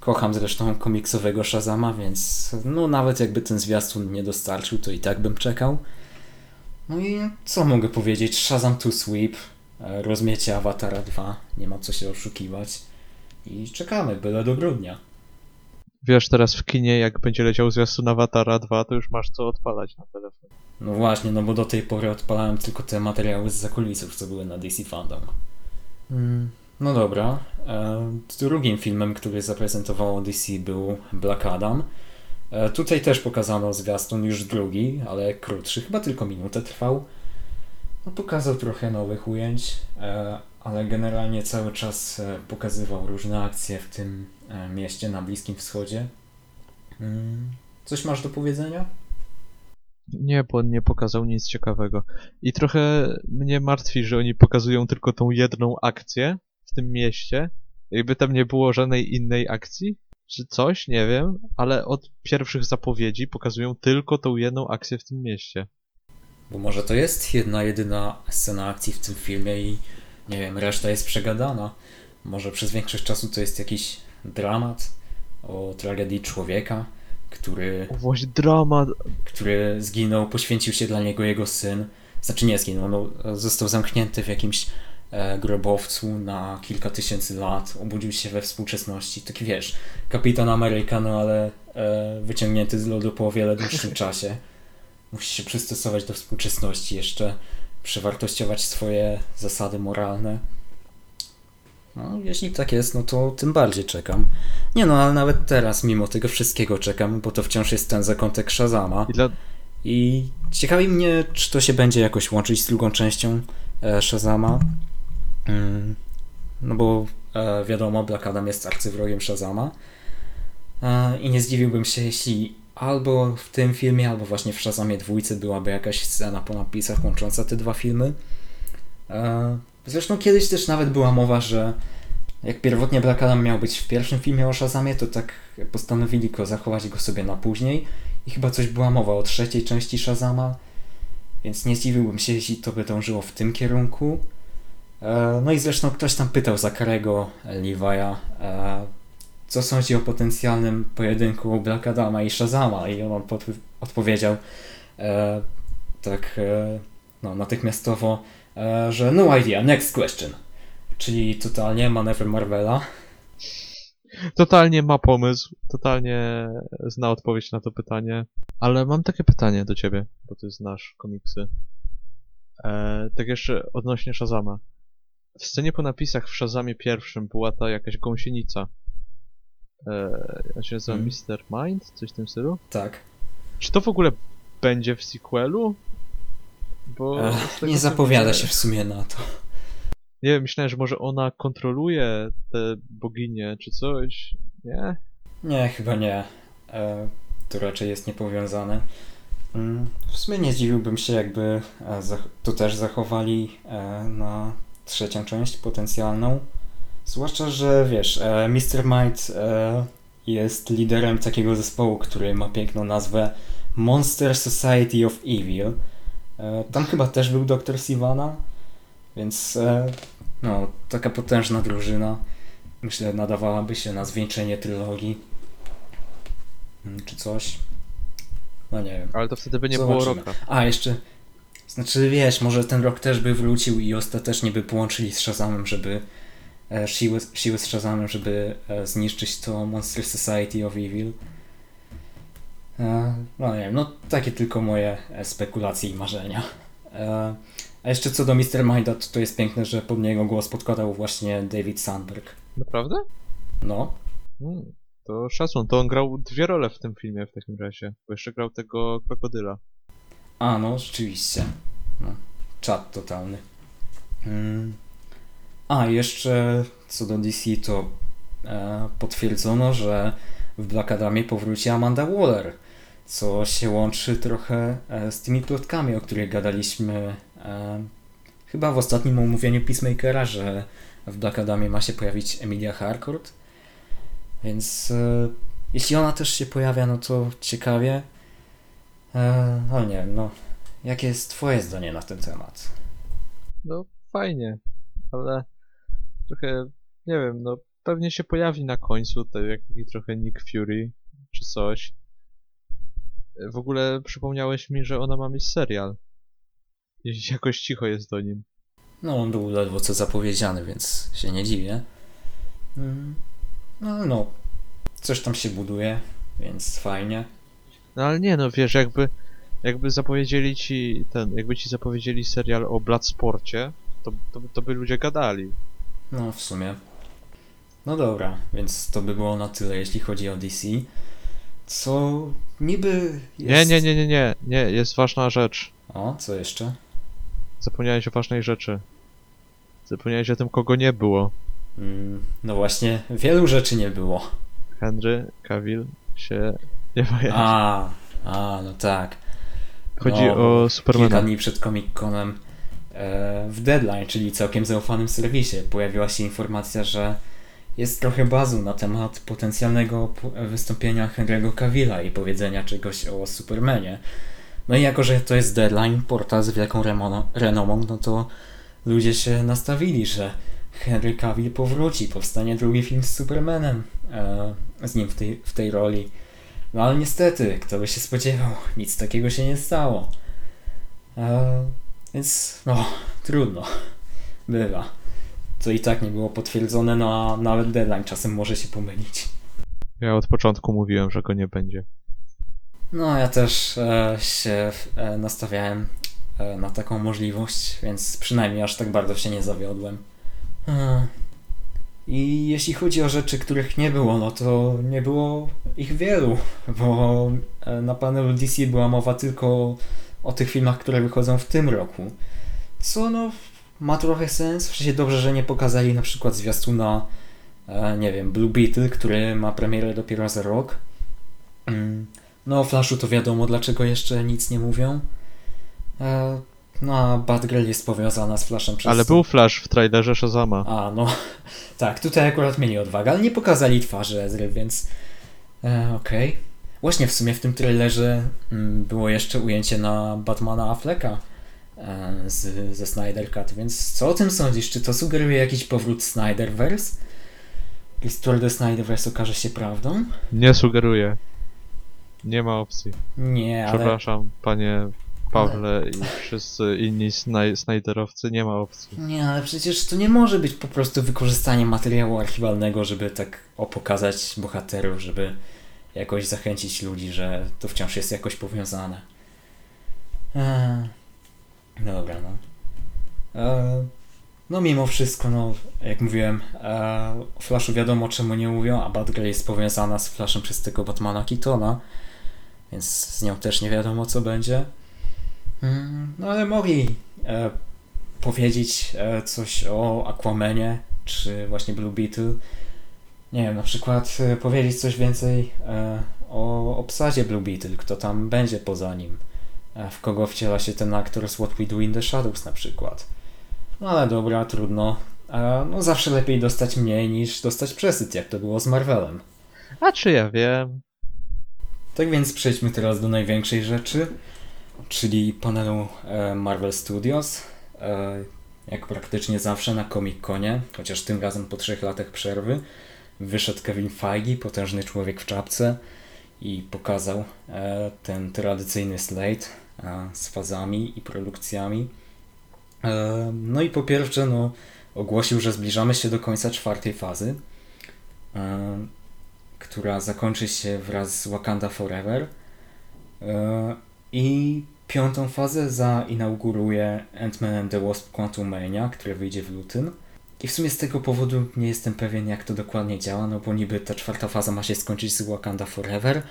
Kocham zresztą komiksowego Shazama, więc no nawet jakby ten zwiastun nie dostarczył, to i tak bym czekał. No i co mogę powiedzieć? Shazam to Sweep, rozmiecie Awatara 2, nie ma co się oszukiwać. I czekamy, byle do grudnia. Wiesz, teraz w kinie, jak będzie leciał zwiastun Awatara 2, to już masz co odpalać na telefon. No właśnie, no bo do tej pory odpalałem tylko te materiały z zakulisów, co były na DC Fandom. Mm, no dobra. E, drugim filmem, który zaprezentowało DC był Black Adam. E, tutaj też pokazano zwiastun już drugi, ale krótszy, chyba tylko minutę trwał. No, pokazał trochę nowych ujęć, e, ale generalnie cały czas pokazywał różne akcje w tym mieście na Bliskim Wschodzie. Mm, coś masz do powiedzenia? Nie, bo on nie pokazał nic ciekawego. I trochę mnie martwi, że oni pokazują tylko tą jedną akcję w tym mieście. Jakby tam nie było żadnej innej akcji, czy coś, nie wiem, ale od pierwszych zapowiedzi pokazują tylko tą jedną akcję w tym mieście. Bo może to jest jedna, jedyna scena akcji w tym filmie i nie wiem, reszta jest przegadana. Może przez większość czasu to jest jakiś dramat o tragedii człowieka, który, O, właśnie dramat. który zginął, poświęcił się dla niego jego syn. Znaczy nie zginął, no, został zamknięty w jakimś e, grobowcu na kilka tysięcy lat, obudził się we współczesności. Taki wiesz, kapitan Ameryka, no ale e, wyciągnięty z lodu po o wiele dłuższym czasie. Musi się przystosować do współczesności, jeszcze przewartościować swoje zasady moralne. No, jeśli tak jest, no to tym bardziej czekam. Nie no, ale nawet teraz, mimo tego wszystkiego czekam, bo to wciąż jest ten zakątek Shazama. I dla... I ciekawi mnie, czy to się będzie jakoś łączyć z drugą częścią e, Shazama. Mm, no bo e, wiadomo, Black Adam jest arcywrogiem Shazama. E, I nie zdziwiłbym się, jeśli albo w tym filmie, albo właśnie w Shazamie dwójce byłaby jakaś scena po napisach łącząca te dwa filmy. E, zresztą kiedyś też nawet była mowa, że jak pierwotnie Black Adam miał być w pierwszym filmie o Shazamie, to tak postanowili go zachować go sobie na później. I chyba coś była mowa o trzeciej części Shazama, więc nie zdziwiłbym się, jeśli to by dążyło w tym kierunku. E, No i zresztą ktoś tam pytał Zakarego Levi'a, e, co sądzi o potencjalnym pojedynku Black Adama i Shazama i on odpowiedział e, tak no, natychmiastowo, że no idea, next question. Czyli totalnie manewr Marvela. Totalnie ma pomysł, totalnie zna odpowiedź na to pytanie. Ale mam takie pytanie do ciebie, bo ty znasz komiksy. E, tak jeszcze odnośnie Shazama. W scenie po napisach w Shazamie pierwszym była ta jakaś gąsienica. E, on się nazywa Hmm. Mr. Mind? Coś w tym stylu? Tak. Czy to w ogóle będzie w sequelu? Bo E, nie zapowiada się w sumie na to. Nie wiem, myślałem, że może ona kontroluje te boginie czy coś. Nie? Nie, chyba nie. E, to raczej jest niepowiązane. Mm, W sumie nie zdziwiłbym się, jakby e, to też zachowali e, na trzecią część potencjalną. Zwłaszcza, że wiesz, e, Mr. Might e, jest liderem takiego zespołu, który ma piękną nazwę Monster Society of Evil. E, Tam chyba też był Dr. Sivana, więc e, no, taka potężna drużyna. Myślę, nadawałaby się na zwieńczenie trylogii. Mm, Czy coś. No nie wiem. Ale to wtedy by nie było Zobaczymy. roka. A, jeszcze. Znaczy, wiesz, może ten rok też by wrócił i ostatecznie by połączyli z Shazamem, żeby. E, siły, siły z Shazamem, żeby zniszczyć to Monster Society of Evil. E, no nie wiem, no takie tylko moje e, spekulacje i marzenia. E, a jeszcze co do Mr. Minda, to, to jest piękne, że pod niego głos podkładał właśnie David Sandberg. Naprawdę? No, Hmm, to szacun, to on grał dwie role w tym filmie w takim razie. Bo jeszcze grał tego krokodyla. A, no, rzeczywiście. No, czat totalny. Mm. A, jeszcze co do DC, to e, potwierdzono, że w Black Adamie powróci Amanda Waller, co się łączy trochę e, z tymi plotkami, o których gadaliśmy e, chyba w ostatnim omówieniu Peacemakera, że w Black Adamie ma się pojawić Emilia Harcourt. Więc e, jeśli ona też się pojawia, no to ciekawie. E, ale nie wiem, no. Jakie jest Twoje zdanie na ten temat? No, fajnie, ale trochę, nie wiem, no pewnie się pojawi na końcu, tak jak taki trochę Nick Fury, czy coś. W ogóle przypomniałeś mi, że ona ma mieć serial. I jakoś cicho jest do nim. No, on był ledwo co zapowiedziany, więc się nie dziwię. Mm, No, no. coś tam się buduje, więc fajnie. No ale nie, no wiesz, jakby, jakby zapowiedzieli ci ten, jakby ci zapowiedzieli serial o Bloodsporcie, to, to, to by ludzie gadali. No, w sumie. No dobra, więc to by było na tyle, jeśli chodzi o DC. Co niby Nie, jest... nie, nie, nie, nie, nie, jest ważna rzecz. O, co jeszcze? Zapomniałeś o ważnej rzeczy. Zapomniałeś o tym, kogo nie było. Mm, no właśnie, wielu rzeczy nie było. Henry Cavill się nie pojawił. A, a, no tak. Chodzi no, o Kilka Supermana. dni przed Comic-Conem e, w Deadline, czyli całkiem zaufanym serwisie, pojawiła się informacja, że jest trochę bazu na temat potencjalnego wystąpienia Henry'ego Cavilla i powiedzenia czegoś o Supermanie. No i jako, że to jest Deadline, portal z wielką renomą, no to ludzie się nastawili, że Henry Cavill powróci, powstanie drugi film z Supermanem e, z nim w tej, w tej roli. No ale niestety, kto by się spodziewał, nic takiego się nie stało. E, więc no, trudno. Bywa. To i tak nie było potwierdzone, no a nawet deadline czasem może się pomylić. Ja od początku mówiłem, że go nie będzie. No, ja też e, się e, nastawiałem e, na taką możliwość, więc przynajmniej aż tak bardzo się nie zawiodłem. E, I jeśli chodzi o rzeczy, których nie było, no to nie było ich wielu, bo e, na panelu DC była mowa tylko o tych filmach, które wychodzą w tym roku. Co no ma trochę sens, w sensie dobrze, że nie pokazali na przykład zwiastuna, e, nie wiem, Blue Beetle, który ma premierę dopiero za rok. Mm. No o Flashu to wiadomo, dlaczego jeszcze nic nie mówią. E, no a Batgirl jest powiązana z Flashem przez... Ale był Flash w trailerze Shazama. A, no tak, tutaj akurat mieli odwagę, ale nie pokazali twarzy Ezry, więc e, okej. Właśnie w sumie w tym trailerze mm, było jeszcze ujęcie na Batmana Afflecka e, z, ze Snyder Cut, więc co o tym sądzisz? Czy to sugeruje jakiś powrót Snyderverse? Historia The Snyderverse okaże się prawdą? Nie sugeruję. Nie ma opcji. Nie, ale... Przepraszam, panie Pawle i wszyscy inni snaj- Snyderowcy, nie ma opcji. Nie, ale przecież to nie może być po prostu wykorzystanie materiału archiwalnego, żeby tak opokazać bohaterów, żeby jakoś zachęcić ludzi, że to wciąż jest jakoś powiązane. Eee, dobra, no. Eee, no mimo wszystko, no, jak mówiłem, eee, o Flashu wiadomo czemu nie mówią, a Batgirl jest powiązana z Flashem przez tego Batmana Keatona, więc z nią też nie wiadomo co będzie. Mm, no ale mogli e, powiedzieć e, coś o Aquamanie, czy właśnie Blue Beetle. Nie wiem, na przykład e, powiedzieć coś więcej e, o obsadzie Blue Beetle, kto tam będzie poza nim, e, w kogo wciela się ten aktor z What We Do in the Shadows na przykład. No ale dobra, trudno. E, no zawsze lepiej dostać mniej niż dostać przesyt, jak to było z Marvelem. A czy ja wiem? Tak więc przejdźmy teraz do największej rzeczy, czyli panelu e, Marvel Studios. E, jak praktycznie zawsze na Comic-Conie, chociaż tym razem po trzech latach przerwy, wyszedł Kevin Feige, potężny człowiek w czapce i pokazał e, ten tradycyjny slate e, z fazami i produkcjami. E, no i po pierwsze, no, ogłosił, że zbliżamy się do końca czwartej fazy. E, która zakończy się wraz z Wakanda Forever. E, I piątą fazę zainauguruje Ant-Man and the Wasp Quantumania, które wyjdzie w lutym. I w sumie z tego powodu nie jestem pewien, jak to dokładnie działa, no bo niby ta czwarta faza ma się skończyć z Wakanda Forever,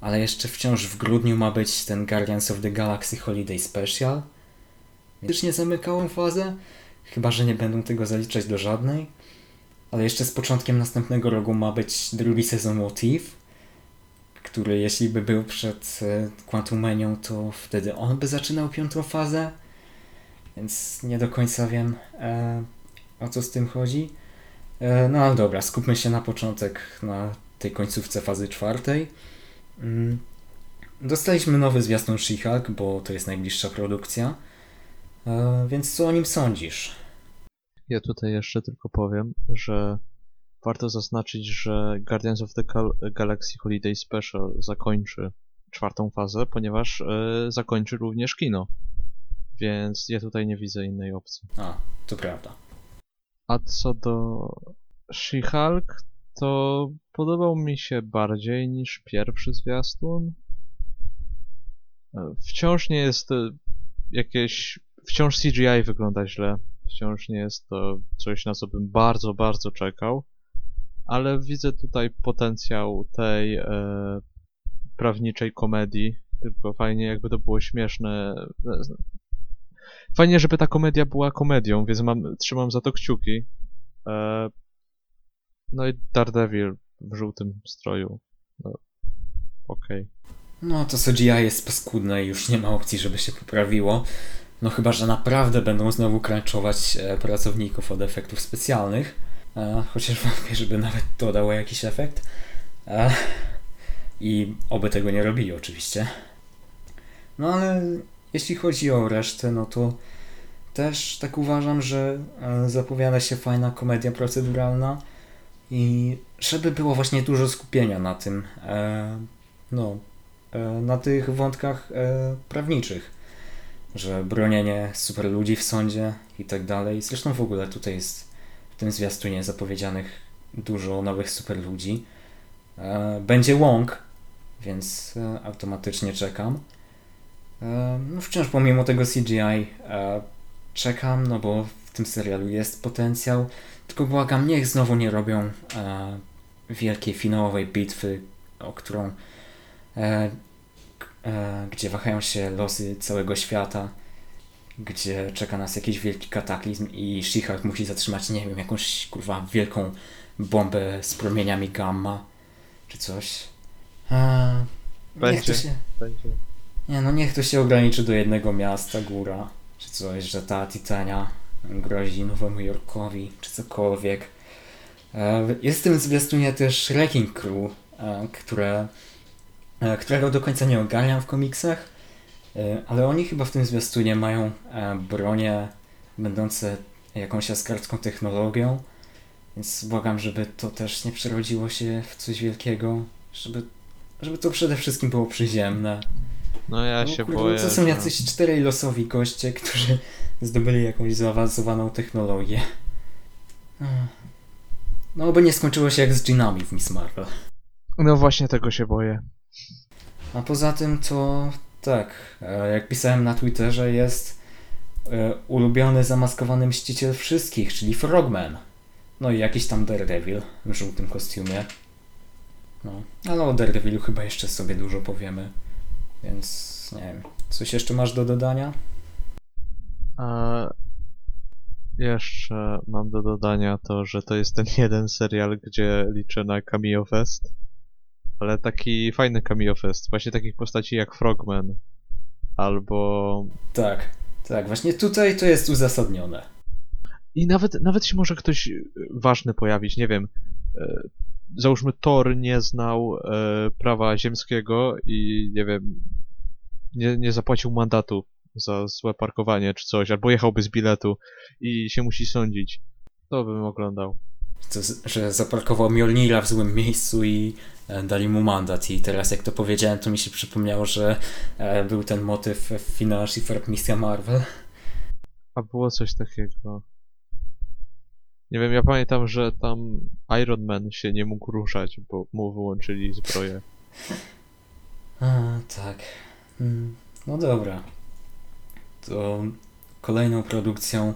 ale jeszcze wciąż w grudniu ma być ten Guardians of the Galaxy Holiday Special. Więc nie zamykałem fazę, chyba że nie będą tego zaliczać do żadnej. Ale jeszcze z początkiem następnego roku ma być drugi sezon What If, który jeśli by był przed e, Quantumanią, to wtedy on by zaczynał piątą fazę. Więc nie do końca wiem e, o co z tym chodzi. E, no ale dobra, skupmy się na początek, na tej końcówce fazy czwartej. Mm. Dostaliśmy nowy zwiastun She-Hulk, bo to jest najbliższa produkcja. E, więc co o nim sądzisz? Ja tutaj jeszcze tylko powiem, że warto zaznaczyć, że Guardians of the Gal- Galaxy Holiday Special zakończy czwartą fazę, ponieważ e, zakończy również kino. Więc ja tutaj nie widzę innej opcji. A, to prawda. A co do She-Hulk, to podobał mi się bardziej niż pierwszy zwiastun. E, Wciąż nie jest e, jakieś. Wciąż CGI wygląda źle. Wciąż nie jest to coś, na co bym bardzo, bardzo czekał. Ale widzę tutaj potencjał tej e, prawniczej komedii. Tylko fajnie, jakby to było śmieszne. Fajnie, żeby ta komedia była komedią, więc mam, trzymam za to kciuki. E, no i Daredevil w żółtym stroju. No, Okej. No to CGI jest paskudne i już nie ma opcji, żeby się poprawiło. No chyba, że naprawdę będą znowu crunchować e, pracowników od efektów specjalnych. E, chociaż wątpię, żeby nawet to dało jakiś efekt. E, I oby tego nie robili oczywiście. No ale jeśli chodzi o resztę, no to też tak uważam, że e, zapowiada się fajna komedia proceduralna i żeby było właśnie dużo skupienia na tym, e, no, e, na tych wątkach e, prawniczych, że bronienie super ludzi w sądzie i tak dalej. Zresztą w ogóle tutaj jest w tym zwiastunie zapowiedzianych dużo nowych super ludzi. Będzie Wong, więc automatycznie czekam. No wciąż pomimo tego CGI czekam, no bo w tym serialu jest potencjał. Tylko błagam, niech znowu nie robią e, wielkiej finałowej bitwy, o którą e, e, gdzie wahają się losy całego świata, gdzie czeka nas jakiś wielki kataklizm i She-Hulk musi zatrzymać, nie wiem, jakąś kurwa wielką bombę z promieniami gamma, czy coś. E, niech Będzie. to się... Będzie. Nie, no niech to się ograniczy do jednego miasta, góra, czy coś, że ta Titania grozi Nowemu Jorkowi, czy cokolwiek. E, Jest w tym zwiastunie też Wrecking Crew, e, które, e, którego do końca nie ogarniam w komiksach, ale oni chyba w tym zwiastunie mają bronie będące jakąś askarską technologią, więc błagam, żeby to też nie przerodziło się w coś wielkiego, żeby, żeby to przede wszystkim było przyziemne. No ja No się kurde, boję. To są że- jacyś czterej losowi goście, którzy zdobyli jakąś zaawansowaną technologię. Ech. No, by nie skończyło się jak z dżinami w Miss Marvel. No właśnie tego się boję. A poza tym to tak, e, jak pisałem na Twitterze, jest e, ulubiony zamaskowany mściciel wszystkich, czyli Frogman. No i jakiś tam Daredevil w żółtym kostiumie. No, ale o Daredevilu chyba jeszcze sobie dużo powiemy. Więc nie wiem, coś jeszcze masz do dodania? A jeszcze mam do dodania to, że to jest ten jeden serial, gdzie liczę na Cameo Fest. Ale taki fajny Cameo Fest. Właśnie takich postaci jak Frogman. Albo... Tak, tak, właśnie tutaj to jest uzasadnione. I nawet, nawet się może ktoś y, ważny pojawić, nie wiem. e, Załóżmy Thor nie znał e, prawa ziemskiego i nie wiem, nie, nie zapłacił mandatu za złe parkowanie czy coś, albo jechał bez biletu i się musi sądzić. To bym oglądał. To, z- że zaparkował Mjolnira w złym miejscu i e, dali mu mandat. I teraz jak to powiedziałem, to mi się przypomniało, że e, był ten motyw w Final Shift Misja Marvel. A było coś takiego. Nie wiem, ja pamiętam, że tam Iron Man się nie mógł ruszać, bo mu wyłączyli zbroję. A, tak. Mm, No dobra. To kolejną produkcją,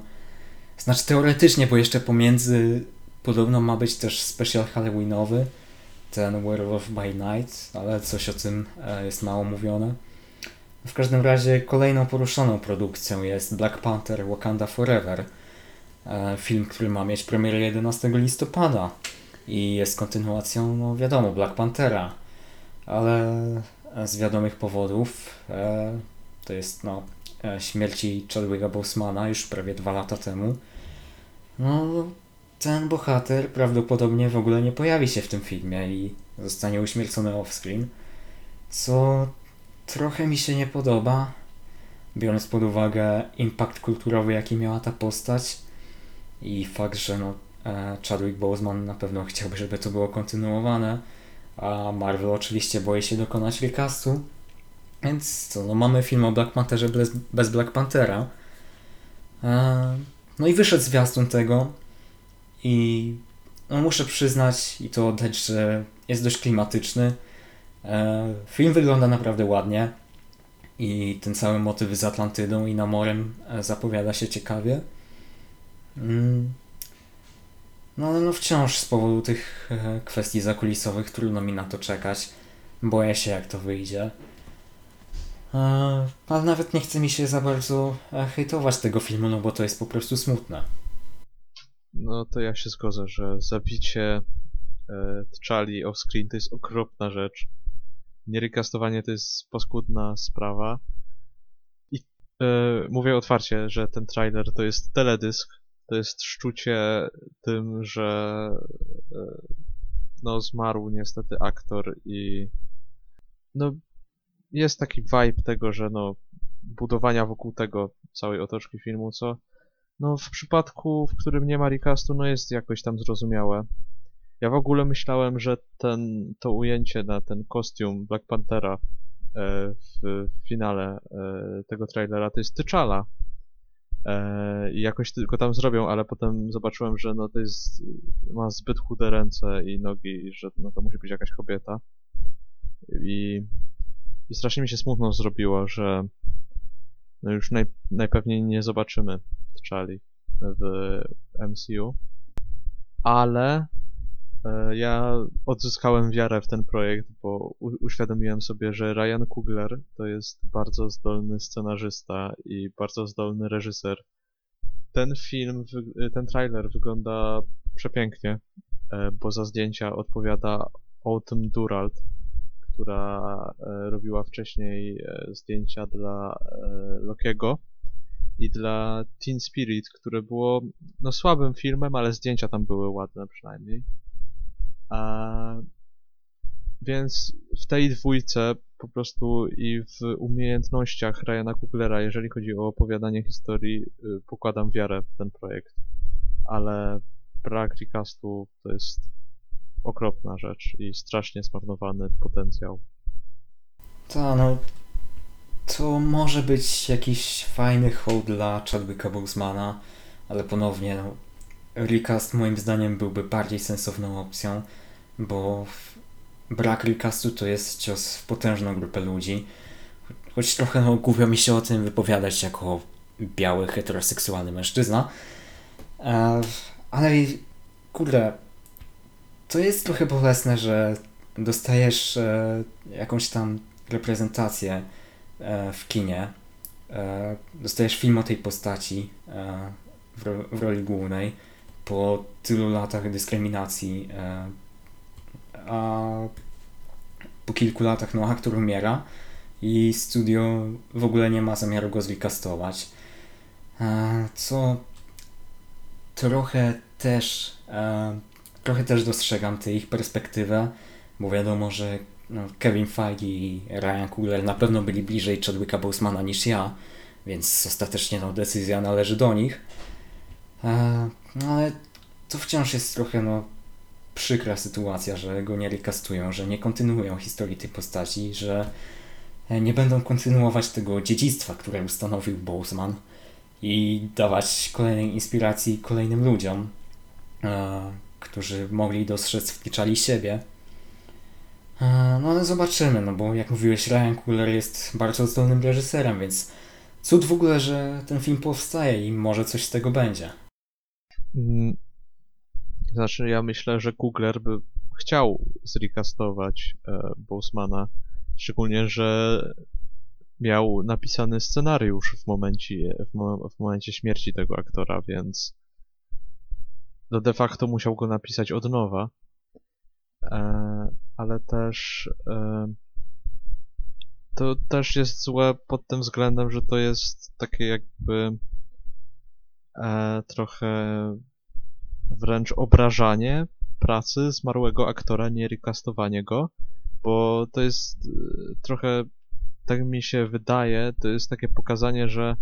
znaczy teoretycznie, bo jeszcze pomiędzy podobno ma być też special Halloweenowy, ten Werewolf by Night, ale coś o tym e, jest mało mówione. W każdym razie kolejną poruszoną produkcją jest Black Panther Wakanda Forever. E, Film, który ma mieć premierę 11 listopada i jest kontynuacją, no wiadomo, Black Panthera, ale z wiadomych powodów. E, to jest no, śmierci Chadwicka Bosemana już prawie dwa lata temu. No, ten bohater prawdopodobnie w ogóle nie pojawi się w tym filmie i zostanie uśmiercony off-screen, co trochę mi się nie podoba, biorąc pod uwagę impact kulturowy, jaki miała ta postać i fakt, że no, e, Chadwick Boseman na pewno chciałby, żeby to było kontynuowane, a Marvel oczywiście boi się dokonać recastu. Więc co, no mamy film o Black Pantherze bez, bez Black Panthera. E, no i wyszedł zwiastun tego i no muszę przyznać i to oddać, że jest dość klimatyczny. E, film wygląda naprawdę ładnie i ten cały motyw z Atlantydą i Namorem e, zapowiada się ciekawie. Mm. No ale no wciąż z powodu tych kwestii zakulisowych trudno mi na to czekać. Boję się jak to wyjdzie. Ale nawet nie chce mi się za bardzo hejtować tego filmu, no bo to jest po prostu smutne. No to ja się zgodzę, że zabicie e, T'Challi off-screen to jest okropna rzecz. Nierykastowanie to jest paskudna sprawa. I e, mówię otwarcie, że ten trailer to jest teledysk. To jest szczucie tym, że e, no zmarł niestety aktor i no jest taki vibe tego, że no budowania wokół tego całej otoczki filmu, co no w przypadku, w którym nie ma recastu, no jest jakoś tam zrozumiałe. Ja w ogóle myślałem, że ten, to ujęcie na ten kostium Black Panthera e, w finale e, tego trailera to jest T'Challa. E, I jakoś tylko tam zrobią, ale potem zobaczyłem, że no to jest, ma zbyt chude ręce i nogi, że no to musi być jakaś kobieta. I, i strasznie mi się smutno zrobiło, że no już naj, najpewniej nie zobaczymy T'Challi w MCU. Ale e, ja odzyskałem wiarę w ten projekt, bo u, uświadomiłem sobie, że Ryan Coogler to jest bardzo zdolny scenarzysta i bardzo zdolny reżyser. Ten film, ten trailer wygląda przepięknie, e, bo za zdjęcia odpowiada Autumn Durald, która e, robiła wcześniej e, zdjęcia dla e, Lokiego i dla Teen Spirit, które było no słabym filmem, ale zdjęcia tam były ładne przynajmniej. A, więc w tej dwójce po prostu i w umiejętnościach Ryana Kuglera, jeżeli chodzi o opowiadanie historii, y, pokładam wiarę w ten projekt. Ale brak recastu to jest okropna rzecz i strasznie zmarnowany potencjał. To no, to może być jakiś fajny hołd dla Chadwicka Bosemana, ale ponownie no, recast moim zdaniem byłby bardziej sensowną opcją, bo brak recastu to jest cios w potężną grupę ludzi. Choć trochę no, głupio mi się o tym wypowiadać jako biały, heteroseksualny mężczyzna. E, ale kurde, to jest trochę bolesne, że dostajesz e, jakąś tam reprezentację e, w kinie, e, dostajesz film o tej postaci e, w, ro, w, roli głównej po tylu latach dyskryminacji, e, a po kilku latach no aktor umiera i studio w ogóle nie ma zamiaru go zrecastować, e, co trochę też trochę też dostrzegam tę ich perspektywę, bo wiadomo, że no, Kevin Feige i Ryan Coogler na pewno byli bliżej Chadwicka Bosemana niż ja, więc ostatecznie no, decyzja należy do nich. E, no, ale to wciąż jest trochę no, przykra sytuacja, że go nie recastują, że nie kontynuują historii tej postaci, że e, nie będą kontynuować tego dziedzictwa, które ustanowił Boseman i dawać kolejnej inspiracji kolejnym ludziom. E, którzy mogli dostrzec w Tichali siebie. E, no ale zobaczymy, no bo jak mówiłeś, Ryan Cooler jest bardzo zdolnym reżyserem, więc cud w ogóle, że ten film powstaje i może coś z tego będzie. Mm, znaczy, ja myślę, że Kugler by chciał zrecastować e, Bosemana, szczególnie, że miał napisany scenariusz w momencie, w, mo w momencie śmierci tego aktora, więc no de facto musiał go napisać od nowa, e, ale też e, to też jest złe pod tym względem, że to jest takie jakby e, trochę wręcz obrażanie pracy zmarłego aktora, nie recastowanie go, bo to jest trochę, tak mi się wydaje, to jest takie pokazanie, że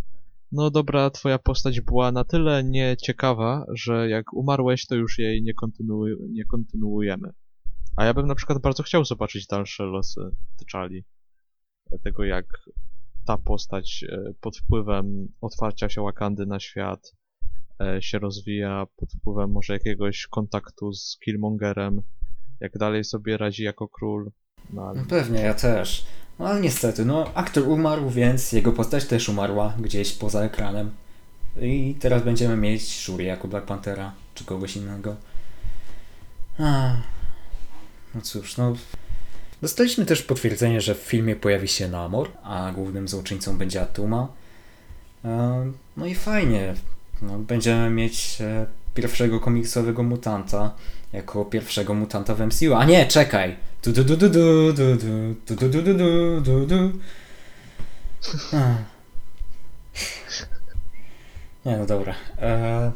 no dobra, twoja postać była na tyle nieciekawa, że jak umarłeś, to już jej nie, kontynuuj, nie kontynuujemy. A ja bym na przykład bardzo chciał zobaczyć dalsze losy T'Challi. Tego jak ta postać e, pod wpływem otwarcia się Wakandy na świat, e, się rozwija pod wpływem może jakiegoś kontaktu z Killmongerem, jak dalej sobie radzi jako król. No, ale... No pewnie, ja też. No ale niestety, no aktor umarł, więc jego postać też umarła gdzieś poza ekranem. I teraz będziemy mieć Shuri jako Black Panthera, czy kogoś innego. No cóż, no... Dostaliśmy też potwierdzenie, że w filmie pojawi się Namor, a głównym złoczyńcą będzie Atuma. E, No i fajnie. No, będziemy mieć e, pierwszego komiksowego mutanta jako pierwszego mutanta w MCU. A nie, czekaj! Du, du, du, du, du. Nie, no dobra. E,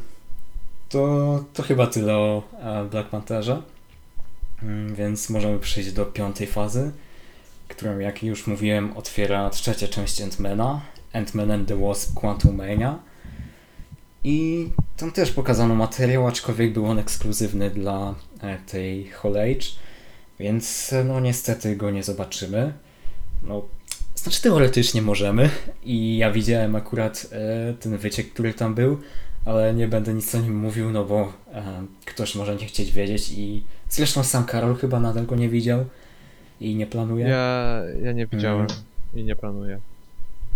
to, to chyba tyle o e, Black Pantherze. Mm, Więc możemy przejść do piątej fazy, którą, jak już mówiłem, otwiera trzecia część Ant-Mana, Ant-Man and the Wasp Quantumania. I tam też pokazano materiał, aczkolwiek był on ekskluzywny dla e, tej Hall Age, więc no niestety go nie zobaczymy. No, znaczy teoretycznie możemy i ja widziałem akurat e, ten wyciek, który tam był, ale nie będę nic o nim mówił, no bo e, ktoś może nie chcieć wiedzieć i zresztą sam Karol chyba nadal go nie widział i nie planuje. Ja, ja nie widziałem Mm. i nie planuję.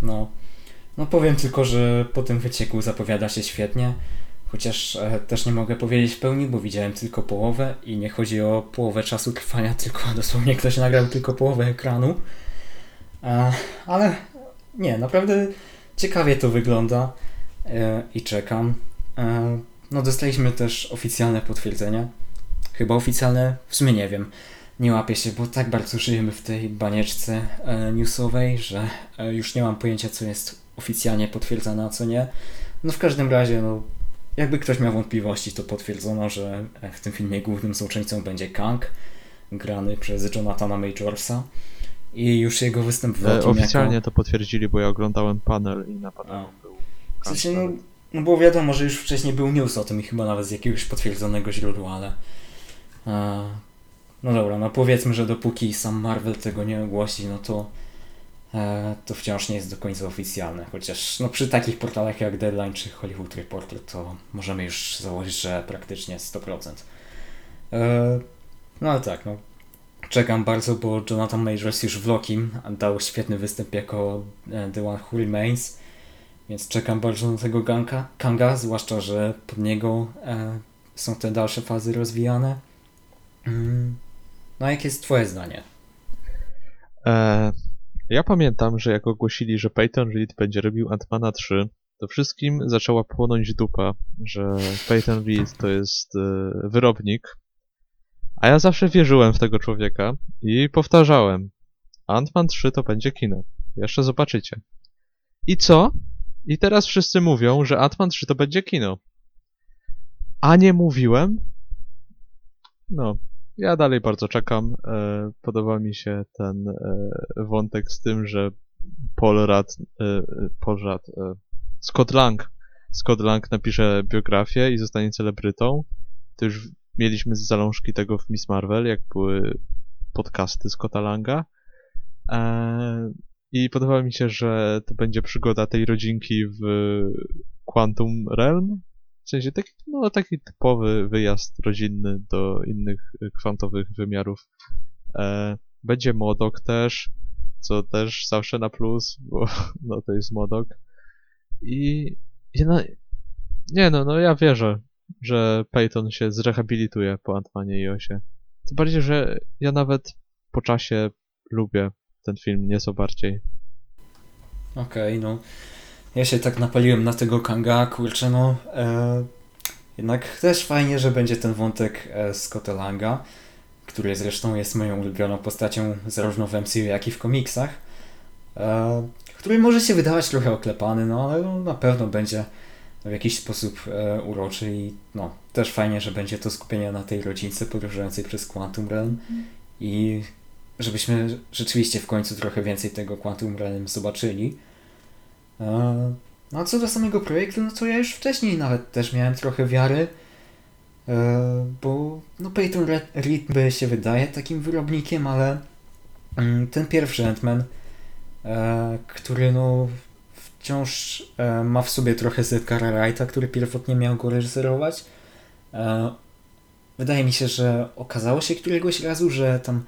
No, no powiem tylko, że po tym wycieku zapowiada się świetnie, chociaż e, też nie mogę powiedzieć w pełni, bo widziałem tylko połowę i nie chodzi o połowę czasu trwania, tylko dosłownie ktoś nagrał tylko połowę ekranu. E, ale nie, naprawdę ciekawie to wygląda e, i czekam. E, no dostaliśmy też oficjalne potwierdzenia. Chyba oficjalne, w sumie nie wiem. Nie łapię się, bo tak bardzo żyjemy w tej banieczce e, newsowej, że e, już nie mam pojęcia, co jest oficjalnie potwierdzone, a co nie. No w każdym razie, no, jakby ktoś miał wątpliwości, to potwierdzono, że e, w tym filmie głównym złoczyńcą będzie Kang, grany przez Jonathana Majorsa. I już jego występ w E, oficjalnie jako... to potwierdzili, bo ja oglądałem panel i na panelu A. był. W sensie, no, no bo wiadomo, że już wcześniej był news o tym i chyba nawet z jakiegoś potwierdzonego źródła, ale... E, no dobra, no powiedzmy, że dopóki sam Marvel tego nie ogłosi, no to to wciąż nie jest do końca oficjalne. Chociaż no przy takich portalach jak Deadline czy Hollywood Reporter to możemy już założyć, że praktycznie 100%. E, no ale tak, no czekam bardzo, bo Jonathan Majors już w Lokim dał świetny występ jako e, The One Who Remains. Więc czekam bardzo na tego ganka, Kanga, zwłaszcza, że pod niego e, są te dalsze fazy rozwijane. Mm. No jakie jest twoje zdanie? E, ja pamiętam, że jak ogłosili, że Peyton Reed będzie robił Ant-Mana 3, to wszystkim zaczęła płonąć dupa, że Peyton Reed to jest e, wyrobnik. A ja zawsze wierzyłem w tego człowieka i powtarzałem, Ant-Man 3 to będzie kino. Jeszcze zobaczycie. I co? I teraz wszyscy mówią, że Ant-Man 3 to będzie kino. A nie mówiłem? No, ja dalej bardzo czekam. E, podoba mi się ten e, wątek z tym, że Paul Rudd, e, Paul e, Scott Lang, Scott Lang napisze biografię i zostanie celebrytą. To już mieliśmy zalążki tego w Miss Marvel, jak były podcasty Scotta Langa. I podoba mi się, że to będzie przygoda tej rodzinki w Quantum Realm. W sensie taki, no, taki typowy wyjazd rodzinny do innych y, kwantowych wymiarów. E, będzie Modok też, co też zawsze na plus, bo no to jest Modok. I, i no, nie no, no ja wierzę, że Peyton się zrehabilituje po Antmanie i Osie. Tym bardziej, że ja nawet po czasie lubię ten film nieco bardziej. Okej, no. Ja się tak napaliłem na tego Kanga, kurczę, no. E, jednak też fajnie, że będzie ten wątek e, Scotta Langa, który zresztą jest moją ulubioną postacią zarówno w MCU, jak i w komiksach. E, który może się wydawać trochę oklepany, no ale no, na pewno będzie w jakiś sposób e, uroczy i no, też fajnie, że będzie to skupienie na tej rodzince podróżującej przez Quantum Realm i żebyśmy rzeczywiście w końcu trochę więcej tego Quantum Realm zobaczyli. No a co do samego projektu, no to ja już wcześniej nawet też miałem trochę wiary, e, bo no Peyton Re- Reed się wydaje takim wyrobnikiem, ale mm, ten pierwszy Ant-Man, e, który no wciąż e, ma w sobie trochę z Edgara Wrighta, który pierwotnie miał go reżyserować. Wydaje mi się, że okazało się któregoś razu, że tam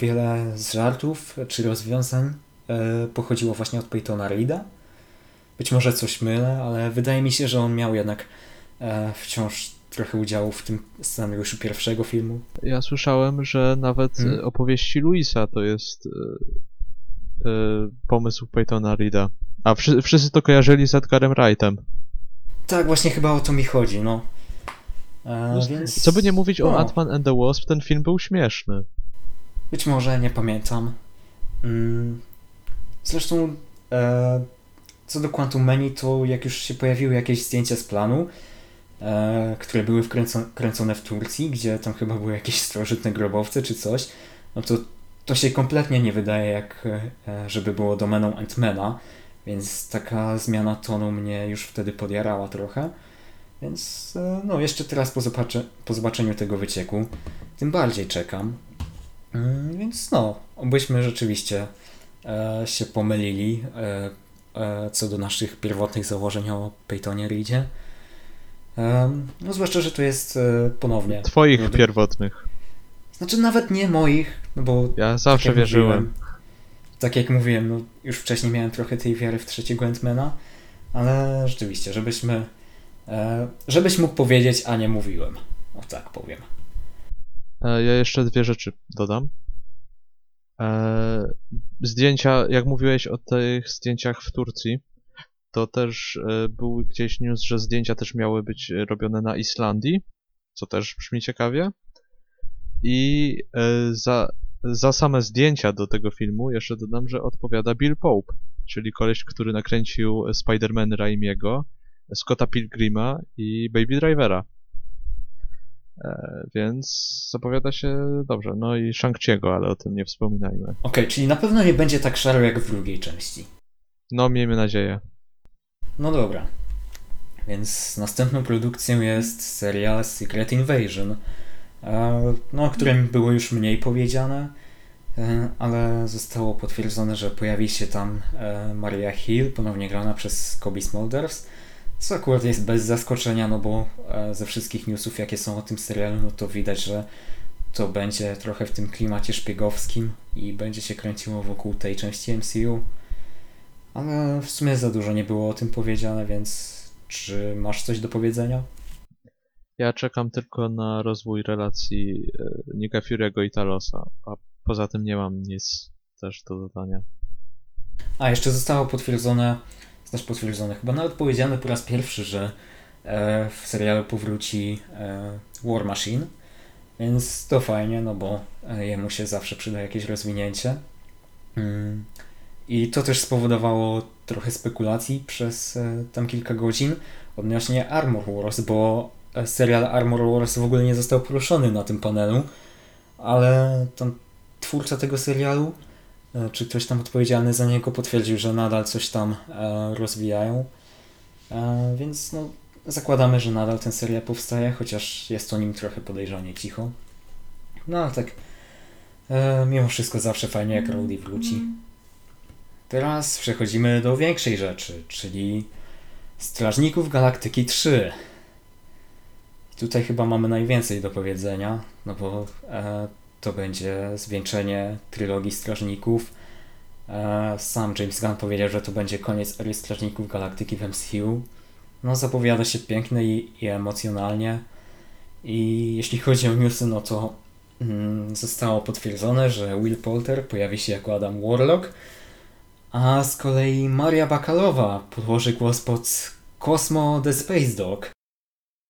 wiele z żartów czy rozwiązań pochodziło właśnie od Peytona Reeda. Być może coś mylę, ale wydaje mi się, że on miał jednak e, wciąż trochę udziału w tym scenariuszu pierwszego filmu. Ja słyszałem, że nawet Hmm? hmm? opowieści Luisa to jest e, e, pomysł Peytona Reeda. A wszy, wszyscy to kojarzyli z Edgarem Wrightem. Tak, właśnie chyba o to mi chodzi, no. E, więc... Co by nie mówić o no. Ant-Man and the Wasp, ten film był śmieszny. Być może, nie pamiętam. Mm. Zresztą, e, co do Quantum Mani, to jak już się pojawiły jakieś zdjęcia z planu, e, które były wkręco- kręcone w Turcji, gdzie tam chyba były jakieś starożytne grobowce czy coś, no to to się kompletnie nie wydaje jak, e, żeby było domeną Antmana, więc taka zmiana tonu mnie już wtedy podjarała trochę. Więc e, no, jeszcze teraz po, zobacze- po zobaczeniu tego wycieku, tym bardziej czekam. Mm, Więc no, obyśmy rzeczywiście e, się pomylili e, co do naszych pierwotnych założeń o Peytonie Reedzie. No zwłaszcza, że to jest e, ponownie. Twoich pierwotnych. Znaczy nawet nie moich, no bo Ja zawsze tak wierzyłem. mówiłem- tak jak mówiłem, no już wcześniej miałem trochę tej wiary w trzeciego Ant-Mana, ale rzeczywiście, żebyśmy e, żebyś mógł powiedzieć, a nie mówiłem. O tak powiem. E, Ja jeszcze dwie rzeczy dodam. E, Zdjęcia, jak mówiłeś o tych zdjęciach w Turcji, to też e, był gdzieś news, że zdjęcia też miały być robione na Islandii, co też brzmi ciekawie. I e, za, za same zdjęcia do tego filmu jeszcze dodam, że odpowiada Bill Pope, czyli koleś, który nakręcił Spider-Man Raimiego, Scotta Pilgrima i Baby Drivera. E, więc zapowiada się dobrze. No i Shang-Chi'ego, ale o tym nie wspominajmy. Okej, czyli na pewno nie będzie tak szaro jak w drugiej części. No, miejmy nadzieję. No dobra. Więc następną produkcją jest serial Secret Invasion, e, no, o którym było już mniej powiedziane, e, ale zostało potwierdzone, że pojawi się tam Maria Hill, ponownie grana przez Kobe Smulders, co akurat jest bez zaskoczenia, no bo e, ze wszystkich newsów, jakie są o tym serialu, no to widać, że to będzie trochę w tym klimacie szpiegowskim i będzie się kręciło wokół tej części MCU. Ale w sumie za dużo nie było o tym powiedziane, więc czy masz coś do powiedzenia? Ja czekam tylko na rozwój relacji e, Nika Fury'ego i Talosa, a poza tym nie mam nic też do dodania. A, jeszcze zostało potwierdzone, znaczy potwierdzone, chyba nawet powiedziane po raz pierwszy, że e, w serialu powróci e, War Machine, więc to fajnie, no bo e, jemu się zawsze przyda jakieś rozwinięcie. Mm. I to też spowodowało trochę spekulacji przez tam kilka godzin odnośnie Armor Wars, bo serial Armor Wars w ogóle nie został poruszony na tym panelu, ale tam twórca tego serialu, czy ktoś tam odpowiedzialny za niego potwierdził, że nadal coś tam e, rozwijają. E, więc no, zakładamy, że nadal ten serial powstaje, chociaż jest o nim trochę podejrzanie cicho. No ale tak, e, mimo wszystko zawsze fajnie jak Rowdy wróci. Teraz przechodzimy do większej rzeczy, czyli Strażników Galaktyki 3. I tutaj chyba mamy najwięcej do powiedzenia, no bo e, to będzie zwieńczenie trylogii Strażników. E, sam James Gunn powiedział, że to będzie koniec ery Strażników Galaktyki w MCU. No zapowiada się pięknie i, i emocjonalnie. I jeśli chodzi o newsy, no to mm, zostało potwierdzone, że Will Poulter pojawi się jako Adam Warlock, a z kolei Maria Bakalowa podłoży głos pod Cosmo the Space Dog,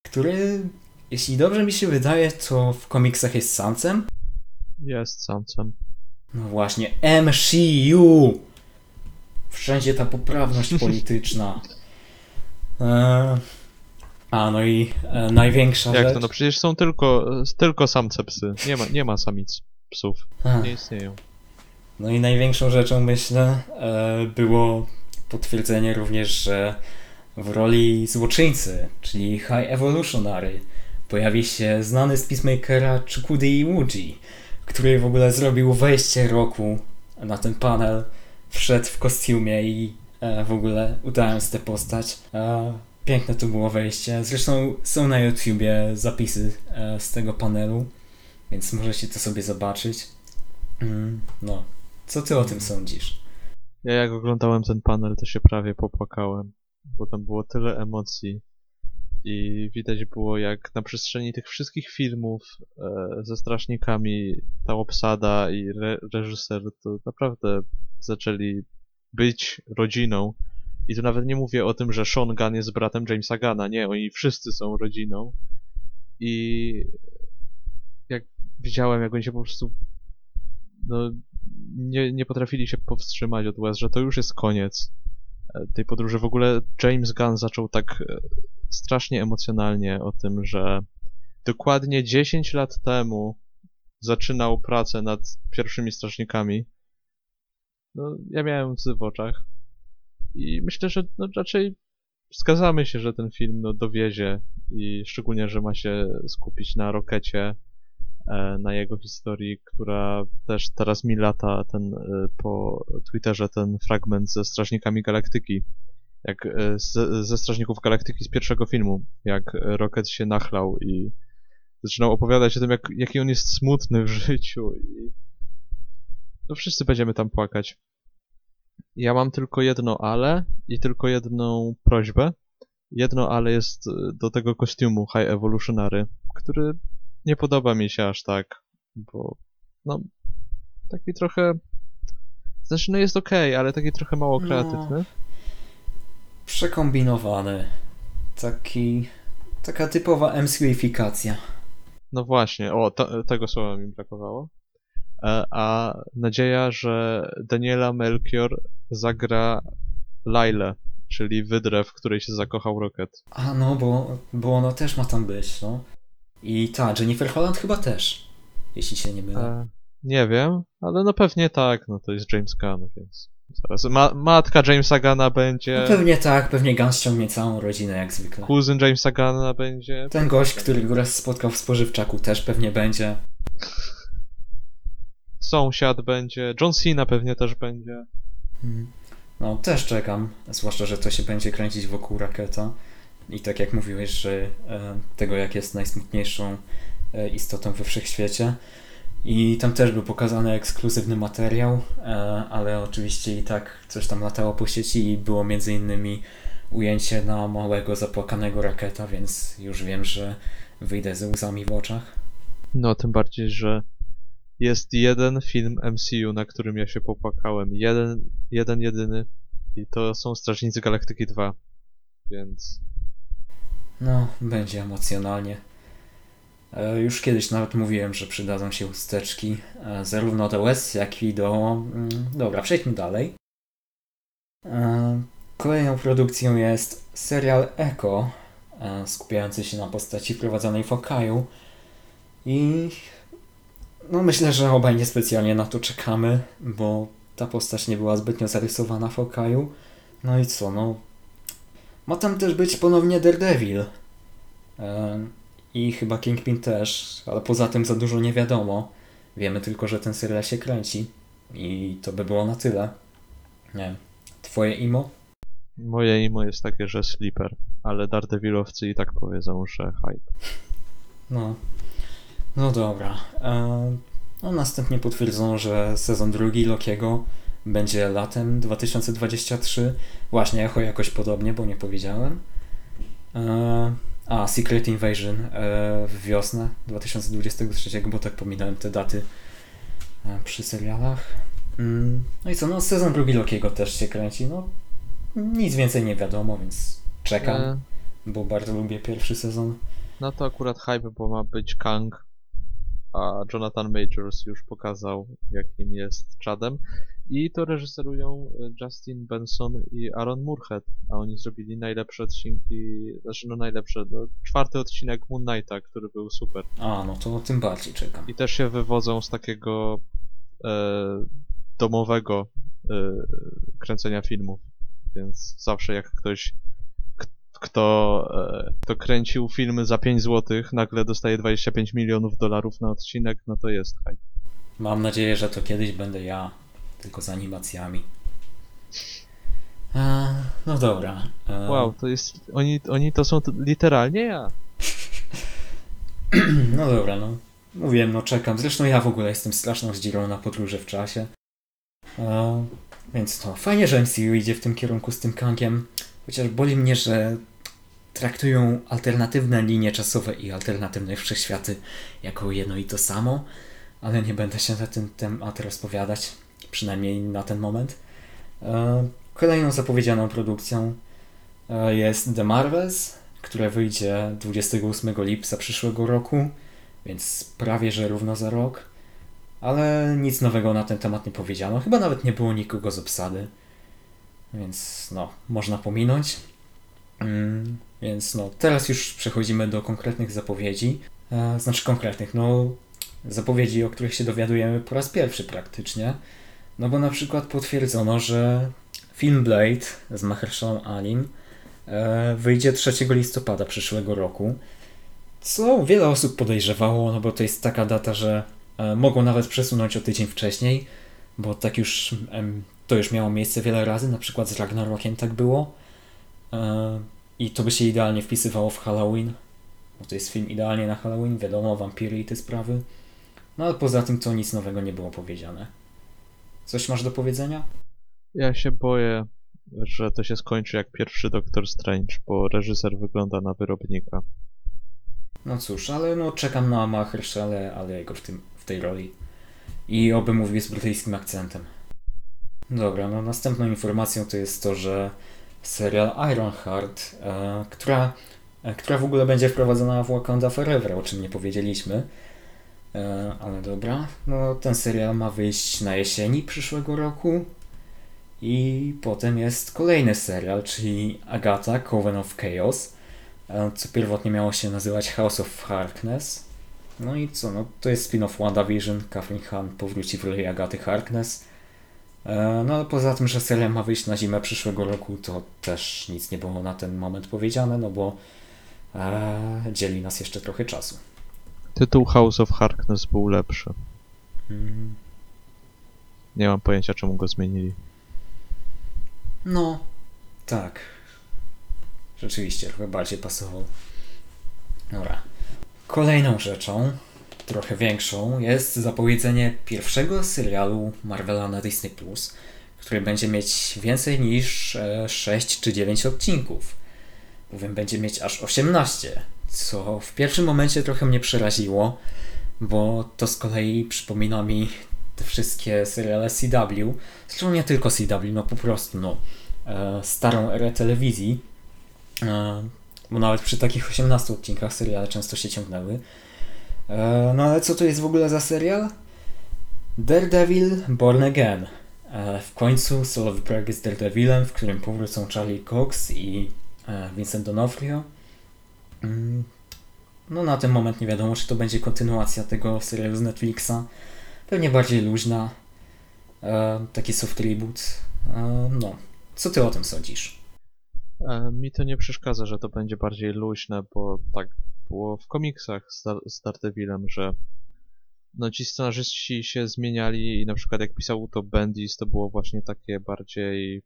który, jeśli dobrze mi się wydaje, to w komiksach jest samcem. Jest samcem. No właśnie, MCU! Wszędzie ta poprawność polityczna. E, a, no i e, największa Jak rzecz... to? No przecież są tylko, tylko samce psy. Nie ma, nie ma samic psów. A. Nie istnieją. No i największą rzeczą, myślę, e, było potwierdzenie również, że w roli złoczyńcy, czyli High Evolutionary, pojawi się znany z Peacemakera Chukudi Iwuji, który w ogóle zrobił wejście roku na ten panel, wszedł w kostiumie i e, w ogóle udając tę postać. E, piękne to było wejście. Zresztą są na YouTubie zapisy e, z tego panelu, więc możecie to sobie zobaczyć. Mm, no, co ty o tym sądzisz? Ja jak oglądałem ten panel, to się prawie popłakałem, bo tam było tyle emocji i widać było jak na przestrzeni tych wszystkich filmów e, ze strażnikami ta obsada i re reżyser to naprawdę zaczęli być rodziną. I tu nawet nie mówię o tym, że Sean Gunn jest bratem Jamesa Gunna. Nie, oni wszyscy są rodziną. I jak widziałem, jak oni się po prostu no, nie, nie potrafili się powstrzymać od łez, że to już jest koniec e, tej podróży. W ogóle James Gunn zaczął tak e, strasznie emocjonalnie o tym, że dokładnie 10 lat temu zaczynał pracę nad pierwszymi strażnikami. No, ja miałem łzy w oczach. I myślę, że no, raczej zgadzamy się, że ten film no, dowiezie i szczególnie, że ma się skupić na Rokecie, e, na jego historii, która też teraz mi lata ten, e, po Twitterze ten fragment ze Strażnikami Galaktyki, jak e, z, ze Strażników Galaktyki z pierwszego filmu, jak Rocket się nachlał i zaczynał opowiadać o tym, jak, jaki on jest smutny w życiu i no wszyscy będziemy tam płakać. Ja mam tylko jedno ale i tylko jedną prośbę. Jedno ale jest do tego kostiumu High Evolutionary, który nie podoba mi się aż tak, bo no taki trochę znaczy no jest okej, okay, ale taki trochę mało no. kreatywny. No, przekombinowany. Taki taka typowa MCU-ifikacja. No właśnie, o, to, tego słowa mi brakowało. E, a nadzieja, że Daniela Melchior zagra Lailę, czyli wydrę, w której się zakochał Rocket. A no, bo, bo ona też ma tam być, no. I ta, Jennifer Holland chyba też, jeśli się nie mylę. E, nie wiem, ale no pewnie tak, no to jest James Gunn, więc... Zaraz, ma matka Jamesa Gunna będzie... No pewnie tak, pewnie Gunn ściągnie całą rodzinę jak zwykle. Kuzyn Jamesa Gunna będzie... Ten gość, który go raz spotkał w spożywczaku też pewnie będzie. Sąsiad będzie, John Cena pewnie też będzie. Hmm. No, też czekam, zwłaszcza, że to się będzie kręcić wokół Raketa. I tak jak mówiłeś, że e, tego jak jest najsmutniejszą e, istotą we wszechświecie. I tam też był pokazany ekskluzywny materiał, e, ale oczywiście i tak coś tam latało po sieci i było między innymi ujęcie na małego zapłakanego raketa, więc już wiem, że wyjdę ze łzami w oczach. No, tym bardziej, że jest jeden film MCU, na którym ja się popłakałem. Jeden, jeden jedyny. I to są Strażnicy Galaktyki 2. Więc. No, będzie emocjonalnie. E, już kiedyś nawet mówiłem, że przydadzą się usteczki e, zarówno do łez, jak i do... Mm, dobra, przejdźmy dalej. E, kolejną produkcją jest serial Echo, skupiający się na postaci prowadzonej w Okaju. I no myślę, że obaj niespecjalnie na to czekamy, bo ta postać nie była zbytnio zarysowana w Okaju. No i co, no... Ma tam też być ponownie Daredevil. I chyba Kingpin też, ale poza tym za dużo nie wiadomo. Wiemy tylko, że ten serial się kręci. I to by było na tyle. Nie Twoje imo? Moje imo jest takie, że sleeper, ale Daredevilowcy i tak powiedzą, że hype. No. No dobra. E, no następnie potwierdzono, że sezon drugi Lokiego będzie latem 2023. Właśnie, echo jakoś podobnie, bo nie powiedziałem. E, a, Secret Invasion e, w wiosnę 2023, bo tak pominąłem te daty e, przy serialach. Mm, no i co, no sezon drugi Lokiego też się kręci, no nic więcej nie wiadomo, więc czekam, e... bo bardzo lubię pierwszy sezon. No to akurat hype, bo ma być Kang, a Jonathan Majors już pokazał, jakim jest Chadem. I to reżyserują e, Justin Benson i Aaron Moorhead, a oni zrobili najlepsze odcinki, znaczy no najlepsze, no, czwarty odcinek Moon Knighta, który był super. A, no to tym bardziej czekam. I też się wywodzą z takiego e, domowego e, kręcenia filmów, więc zawsze jak ktoś kto, e, kto kręcił filmy za 5 zł, nagle dostaje 25 milionów dolarów na odcinek, no to jest hype. Mam nadzieję, że to kiedyś będę ja tylko z animacjami. E, no dobra. E, Wow, to jest. Oni, oni to są literalnie ja. No dobra, no. Mówiłem, no czekam. Zresztą ja w ogóle jestem straszną zdzirą na podróże w czasie. E, więc no, fajnie, że MCU idzie w tym kierunku z tym Kangiem. Chociaż boli mnie, że traktują alternatywne linie czasowe i alternatywne wszechświaty jako jedno i to samo, ale nie będę się na ten temat rozpowiadać, przynajmniej na ten moment. E, Kolejną zapowiedzianą produkcją e, jest The Marvels, które wyjdzie 28 lipca przyszłego roku, więc prawie że równo za rok. Ale nic nowego na ten temat nie powiedziano. Chyba nawet nie było nikogo z obsady. Więc no, można pominąć. Mm, więc no, teraz już przechodzimy do konkretnych zapowiedzi. E, znaczy konkretnych, no zapowiedzi, o których się dowiadujemy po raz pierwszy praktycznie. No bo na przykład potwierdzono, że film Blade z Mahershalą Alim e, wyjdzie 3 listopada przyszłego roku. Co wiele osób podejrzewało, no bo to jest taka data, że e, mogą nawet przesunąć o tydzień wcześniej, bo tak już to już miało miejsce wiele razy, na przykład z Ragnarokiem tak było. E, I to by się idealnie wpisywało w Halloween, bo to jest film idealnie na Halloween, wiadomo, wampiry i te sprawy. No ale poza tym to nic nowego nie było powiedziane. Coś masz do powiedzenia? Ja się boję, że to się skończy jak pierwszy Doctor Strange, bo reżyser wygląda na wyrobnika. No cóż, ale no czekam na Mahershala Aliego w, tym, w tej roli. I oby mówił z brytyjskim akcentem. Dobra, no następną informacją to jest to, że serial Ironheart, e, która, e, która w ogóle będzie wprowadzona w Wakanda Forever, o czym nie powiedzieliśmy. E, ale dobra, no ten serial ma wyjść na jesieni przyszłego roku. I potem jest kolejny serial, czyli Agatha, Coven of Chaos, e, co pierwotnie miało się nazywać House of Harkness. No i co, no to jest spin-off WandaVision, Catherine Hahn powróci w roli Agaty Harkness. E, No ale poza tym, że serial ma wyjść na zimę przyszłego roku, to też nic nie było na ten moment powiedziane, no bo e, dzieli nas jeszcze trochę czasu. Tytuł House of Harkness był lepszy. Mm, Nie mam pojęcia, czemu go zmienili. No, tak. Rzeczywiście, trochę bardziej pasował. Dobra. Kolejną rzeczą, trochę większą, jest zapowiedzenie pierwszego serialu Marvela na Disney+, który będzie mieć więcej niż e, 6 czy 9 odcinków. Bowiem będzie mieć aż 18, co w pierwszym momencie trochę mnie przeraziło, bo to z kolei przypomina mi te wszystkie seriale CW, zresztą nie tylko CW, no po prostu, no, e, starą erę telewizji, e, bo nawet przy takich 18 odcinkach seriale często się ciągnęły. E, no ale co to jest w ogóle za serial? Daredevil Born Again. W końcu solowy projekt z Daredevilem, w którym powrócą Charlie Cox i Vincent D'Onofrio. Mm, No na ten moment nie wiadomo, czy to będzie kontynuacja tego serialu z Netflixa. Pewnie bardziej luźna. E, taki soft reboot. E, no, co ty o tym sądzisz? E, mi to nie przeszkadza, że to będzie bardziej luźne, bo tak było w komiksach z, Dar- z Daredevilem, że no ci scenarzyści się zmieniali i na przykład jak pisał to Bendis, to było właśnie takie bardziej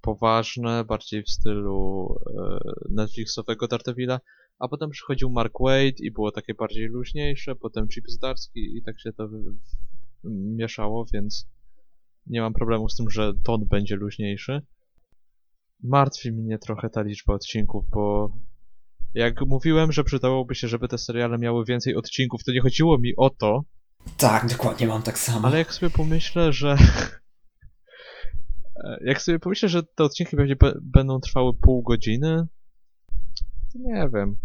poważne, bardziej w stylu e, Netflixowego Daredevila, a potem przychodził Mark Wade i było takie bardziej luźniejsze, potem Chip Zdarsky i tak się to mieszało, więc nie mam problemu z tym, że ton będzie luźniejszy. Martwi mnie trochę ta liczba odcinków, bo jak mówiłem, że przydałoby się, żeby te seriale miały więcej odcinków, to nie chodziło mi o to, Tak, dokładnie mam tak samo. ale jak sobie pomyślę, że jak sobie pomyślę, że te odcinki pewnie będą trwały pół godziny, to nie wiem.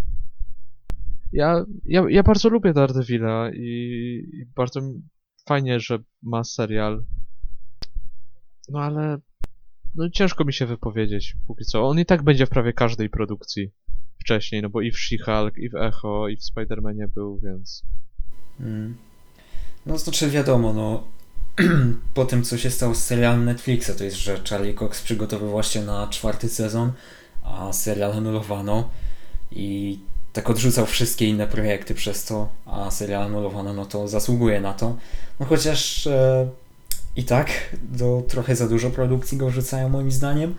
Ja, ja, ja bardzo lubię Daredevila i, i bardzo fajnie, że ma serial. No ale no ciężko mi się wypowiedzieć póki co. On i tak będzie w prawie każdej produkcji wcześniej, no bo i w She-Hulk, i w Echo, i w Spider-Manie był, więc... Mm. No znaczy wiadomo, no po tym co się stało z serialem Netflixa, to jest, że Charlie Cox przygotowywał się na czwarty sezon, a serial anulowano i tak odrzucał wszystkie inne projekty przez to, a serial anulowano, no to zasługuje na to. No chociaż e, i tak do trochę za dużo produkcji go wrzucają moim zdaniem.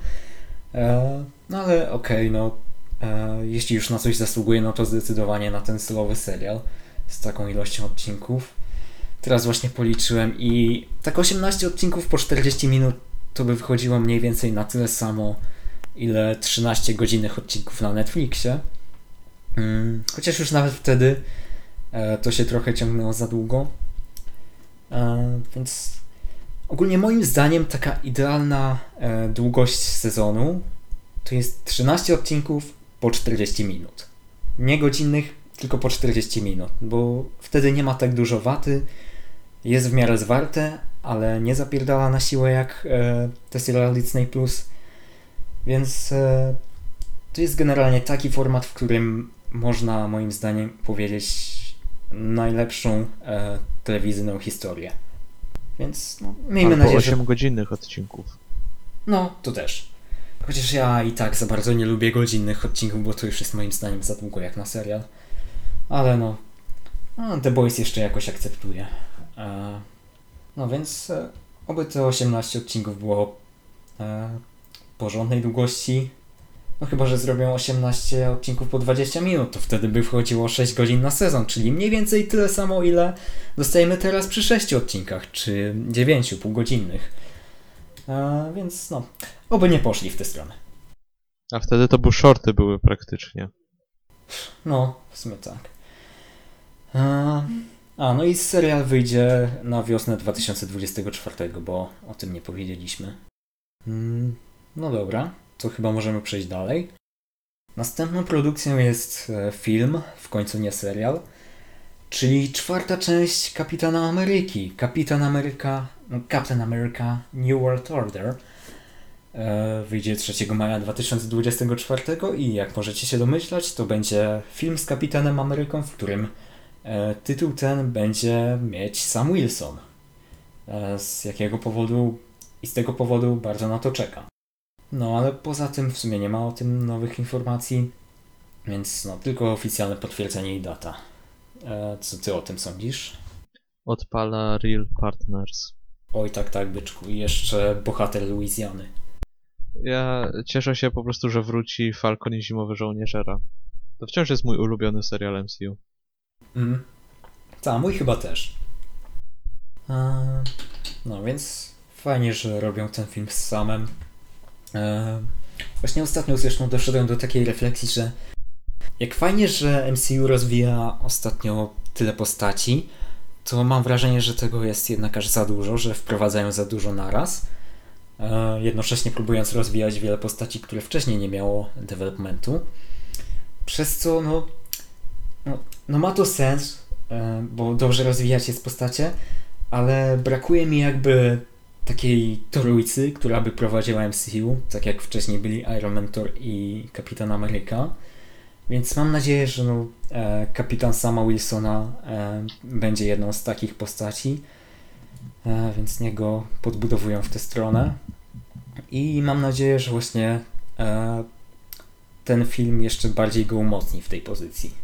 E, no ale okej, okay, no e, jeśli już na coś zasługuje, no to zdecydowanie na ten stylowy serial z taką ilością odcinków. Teraz właśnie policzyłem i tak 18 odcinków po 40 minut to by wychodziło mniej więcej na tyle samo, ile 13 godzinnych odcinków na Netflixie. Mm, chociaż już nawet wtedy e, to się trochę ciągnęło za długo. E, więc ogólnie moim zdaniem taka idealna e, długość sezonu to jest 13 odcinków po 40 minut. Nie godzinnych, tylko po 40 minut, bo wtedy nie ma tak dużo waty, jest w miarę zwarte, ale nie zapierdala na siłę jak e, te serial Disney+. Plus. Więc e, to jest generalnie taki format, w którym można moim zdaniem powiedzieć najlepszą e, telewizyjną historię. Więc no, miejmy Albo nadzieję, 8 że... godzinnych odcinków. No, to też. Chociaż ja i tak za bardzo nie lubię godzinnych odcinków, bo to już jest moim zdaniem za długo jak na serial. Ale no, no The Boys jeszcze jakoś akceptuję. E, no więc e, oby te 18 odcinków było e, porządnej długości. No chyba, że zrobią 18 odcinków po 20 minut, to wtedy by wchodziło 6 godzin na sezon, czyli mniej więcej tyle samo, ile dostajemy teraz przy 6 odcinkach, czy 9 półgodzinnych. E, więc no, oby nie poszli w tę stronę. A wtedy to były shorty były praktycznie. No, w sumie tak. A, no i serial wyjdzie na wiosnę 2024, bo o tym nie powiedzieliśmy. Mm, no dobra, to chyba możemy przejść dalej. Następną produkcją jest e, film, w końcu nie serial, czyli czwarta część Kapitana Ameryki. Kapitan Ameryka, no, Captain America New World Order. E, wyjdzie 3 maja 2024 i jak możecie się domyślać, to będzie film z Kapitanem Ameryką, w którym tytuł ten będzie mieć Sam Wilson. E, z jakiego powodu i z tego powodu bardzo na to czekam. No ale poza tym w sumie nie ma o tym nowych informacji, więc no tylko oficjalne potwierdzenie i data. E, co ty o tym sądzisz? Odpala Real Partners. Oj tak, tak, byczku. I jeszcze bohater Luizjany. Ja cieszę się po prostu, że wróci Falcon i Zimowy Żołnierzera. To wciąż jest mój ulubiony serial MCU. Mhm. Tak, mój chyba też. no więc fajnie, że robią ten film z samym. E, właśnie ostatnio zresztą doszedłem do takiej refleksji, że jak fajnie, że MCU rozwija ostatnio tyle postaci, to mam wrażenie, że tego jest jednak aż za dużo, że wprowadzają za dużo naraz. E, jednocześnie próbując rozwijać wiele postaci, które wcześniej nie miało developmentu. Przez co no, no, no ma to sens, e, bo dobrze rozwijać jest postacie, ale brakuje mi jakby takiej trójcy, która by prowadziła MCU, tak jak wcześniej byli Iron Man, Thor i Kapitan Ameryka. Więc mam nadzieję, że no, e, kapitan sama Wilsona e, będzie jedną z takich postaci, e, więc niego podbudowują w tę stronę. I mam nadzieję, że właśnie e, ten film jeszcze bardziej go umocni w tej pozycji.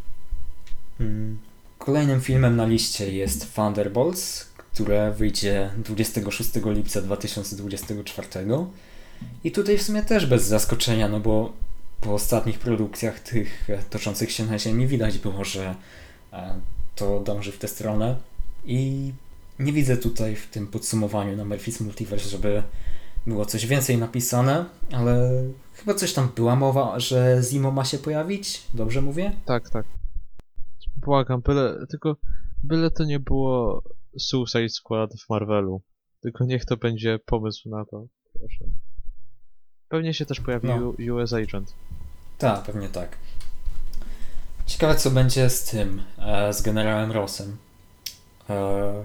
Hmm. Kolejnym filmem na liście jest Thunderbolts, które wyjdzie 26 lipca 2024. I tutaj w sumie też bez zaskoczenia, no bo po ostatnich produkcjach tych e, toczących się na ziemi widać było, że e, to dąży w tę stronę. I nie widzę tutaj w tym podsumowaniu na Murphy's Multiverse, żeby było coś więcej napisane, ale chyba coś tam była mowa, że Zimo ma się pojawić. Dobrze mówię? Tak, tak. Błagam, byle, tylko byle to nie było Suicide Squad w Marvelu. Tylko niech to będzie pomysł na to, proszę. Pewnie się też pojawi no. US Agent. Tak, pewnie tak. Ciekawe co będzie z tym, e, z generałem Rossem. E,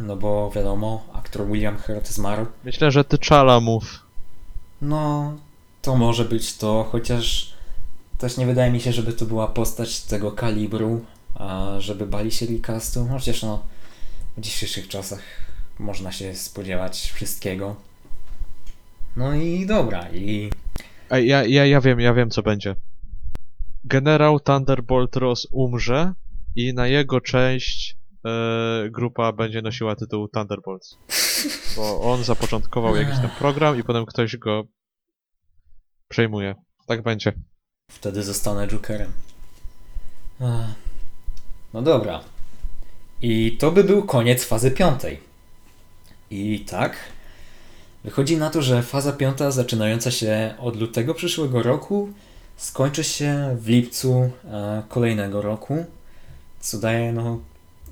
no bo wiadomo, aktor William Hurt zmarł. Myślę, że ty czala mów. No, to może być to, chociaż też nie wydaje mi się, żeby to była postać tego kalibru, żeby bali się recastu. Chociaż no, w dzisiejszych czasach można się spodziewać wszystkiego. No i dobra, i... A ja, ja, ja wiem, ja wiem co będzie. Generał Thunderbolt Ross umrze i na jego część e, grupa będzie nosiła tytuł Thunderbolts. Bo on zapoczątkował jakiś tam program i potem ktoś go przejmuje. Tak będzie. Wtedy zostanę Jokerem. Ech. No dobra. I to by był koniec fazy piątej. I tak, wychodzi na to, że faza piąta zaczynająca się od lutego przyszłego roku skończy się w lipcu e, kolejnego roku, co daje no,